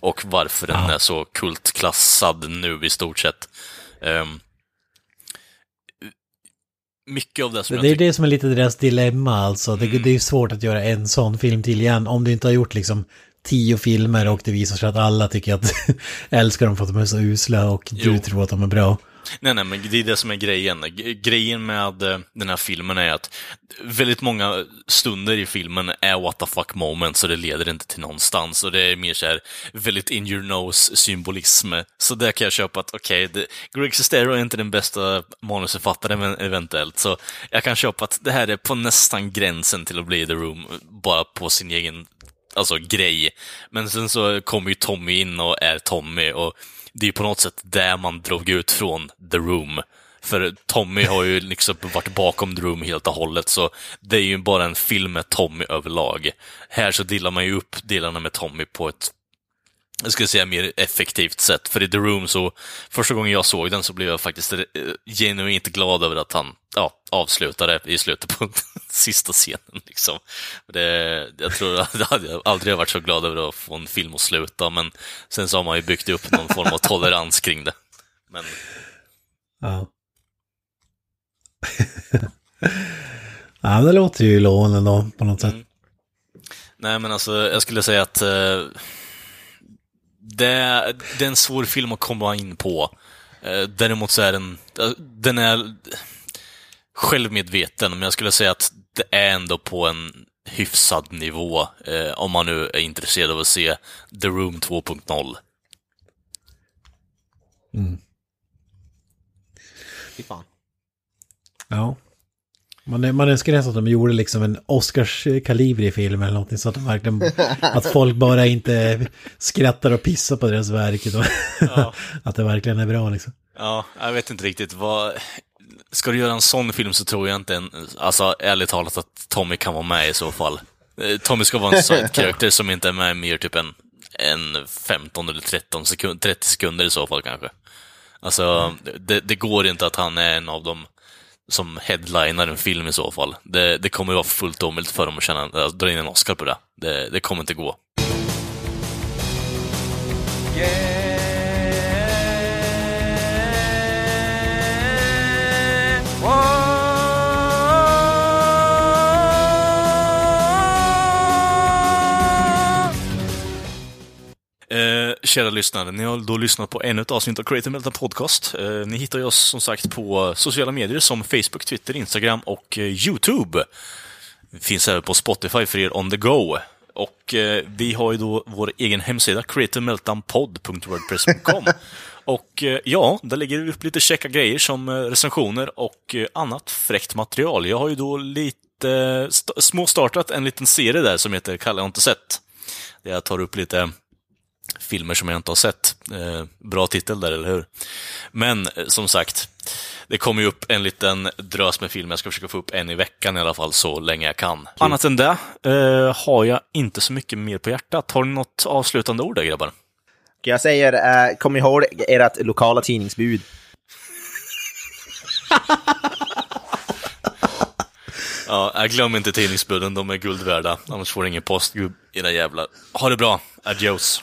och varför den är så kultklassad nu i stort sett. Ehm, mycket av det som Det är jag tycker... det som är lite deras dilemma alltså, det, det är svårt att göra en sån film till igen om du inte har gjort liksom tio filmer och det visar sig att alla tycker att älskar dem för att de är så usla och du Jo. tror att de är bra. Nej, nej, men det är det som är grejen. Grejen med eh, den här filmen är att väldigt många stunder i filmen är what the fuck moments, så det leder inte till någonstans. Och det är mer så här väldigt in your nose symbolism. Så där kan jag köpa att, okej, okay, Greg Sestero är inte den bästa manusförfattaren men eventuellt, så jag kan köpa att det här är på nästan gränsen till att bli The Room, bara på sin egen alltså, grej. Men sen så kommer ju Tommy in och är Tommy och det är ju på något sätt där man drog ut från The Room. För Tommy har ju liksom varit bakom The Room helt och hållet, så det är ju bara en film med Tommy överlag. Här så delar man ju upp delarna med Tommy på ett jag skulle säga mer effektivt sätt. För i The Room så, första gången jag såg den så blev jag faktiskt eh, genuint glad över att han ja, avslutade i slutet på sista scenen. Liksom. Det, jag tror att jag aldrig varit så glad över att få en film att sluta, men sen så har man ju byggt upp någon form av tolerans kring det. Men Ja. ja, det låter ju lovande då på något sätt. Nej, men alltså, jag skulle säga att eh, det, är- det är en svår film att komma in på. Eh, däremot så är den, den är självmedveten, men jag skulle säga att det är ändå på en hyfsad nivå, eh, om man nu är intresserad av att se The Room 2.0. Fy fan. Ja. Man, man önskar nästan att de gjorde liksom en Oscars-kaliber i film eller någonting så att de verkligen, att folk bara inte skrattar och pissar på deras verk utan att det verkligen är bra liksom. Ja, jag vet inte riktigt vad... Ska du göra en sån film så tror jag inte, en, alltså ärligt talat, att Tommy kan vara med i så fall. Eh, Tommy ska vara en side character som inte är med mer typ en, en 15 eller 13 sekund, 30 sekunder i så fall kanske. Alltså, det, det går inte att han är en av dem som headlinar en film i så fall. Det, det kommer vara fullt omöjligt för dem att känna, äh, dra in en Oscar på det. Det, det kommer inte gå. Yeah. Kära lyssnare, ni har då lyssnat på ännu ett avsnitt av Creative Meltdown Podcast. Eh, ni hittar oss som sagt på sociala medier som Facebook, Twitter, Instagram och eh, YouTube. Vi finns även på Spotify för er on the go. Och eh, vi har ju då vår egen hemsida, creativemeltdownpod.wordpress.com. Och ja, där lägger vi upp lite käcka grejer som recensioner och annat fräckt material. Jag har ju då lite st- småstartat en liten serie där som heter Kalle har inte sett. Där jag tar upp lite filmer som jag inte har sett. Eh, bra titel där, eller hur? Men eh, som sagt, det kommer ju upp en liten drös med filmer. Jag ska försöka få upp en i veckan i alla fall, så länge jag kan. Annat än det eh, har jag inte så mycket mer på hjärtat. Har ni något avslutande ord där, grabbar? Jag säger, eh, kom ihåg ert lokala tidningsbud. Ja, jag glöm inte tidningsbuden, de är guld värda. Annars får du ingen post, era jävlar. Ha det bra. Adios.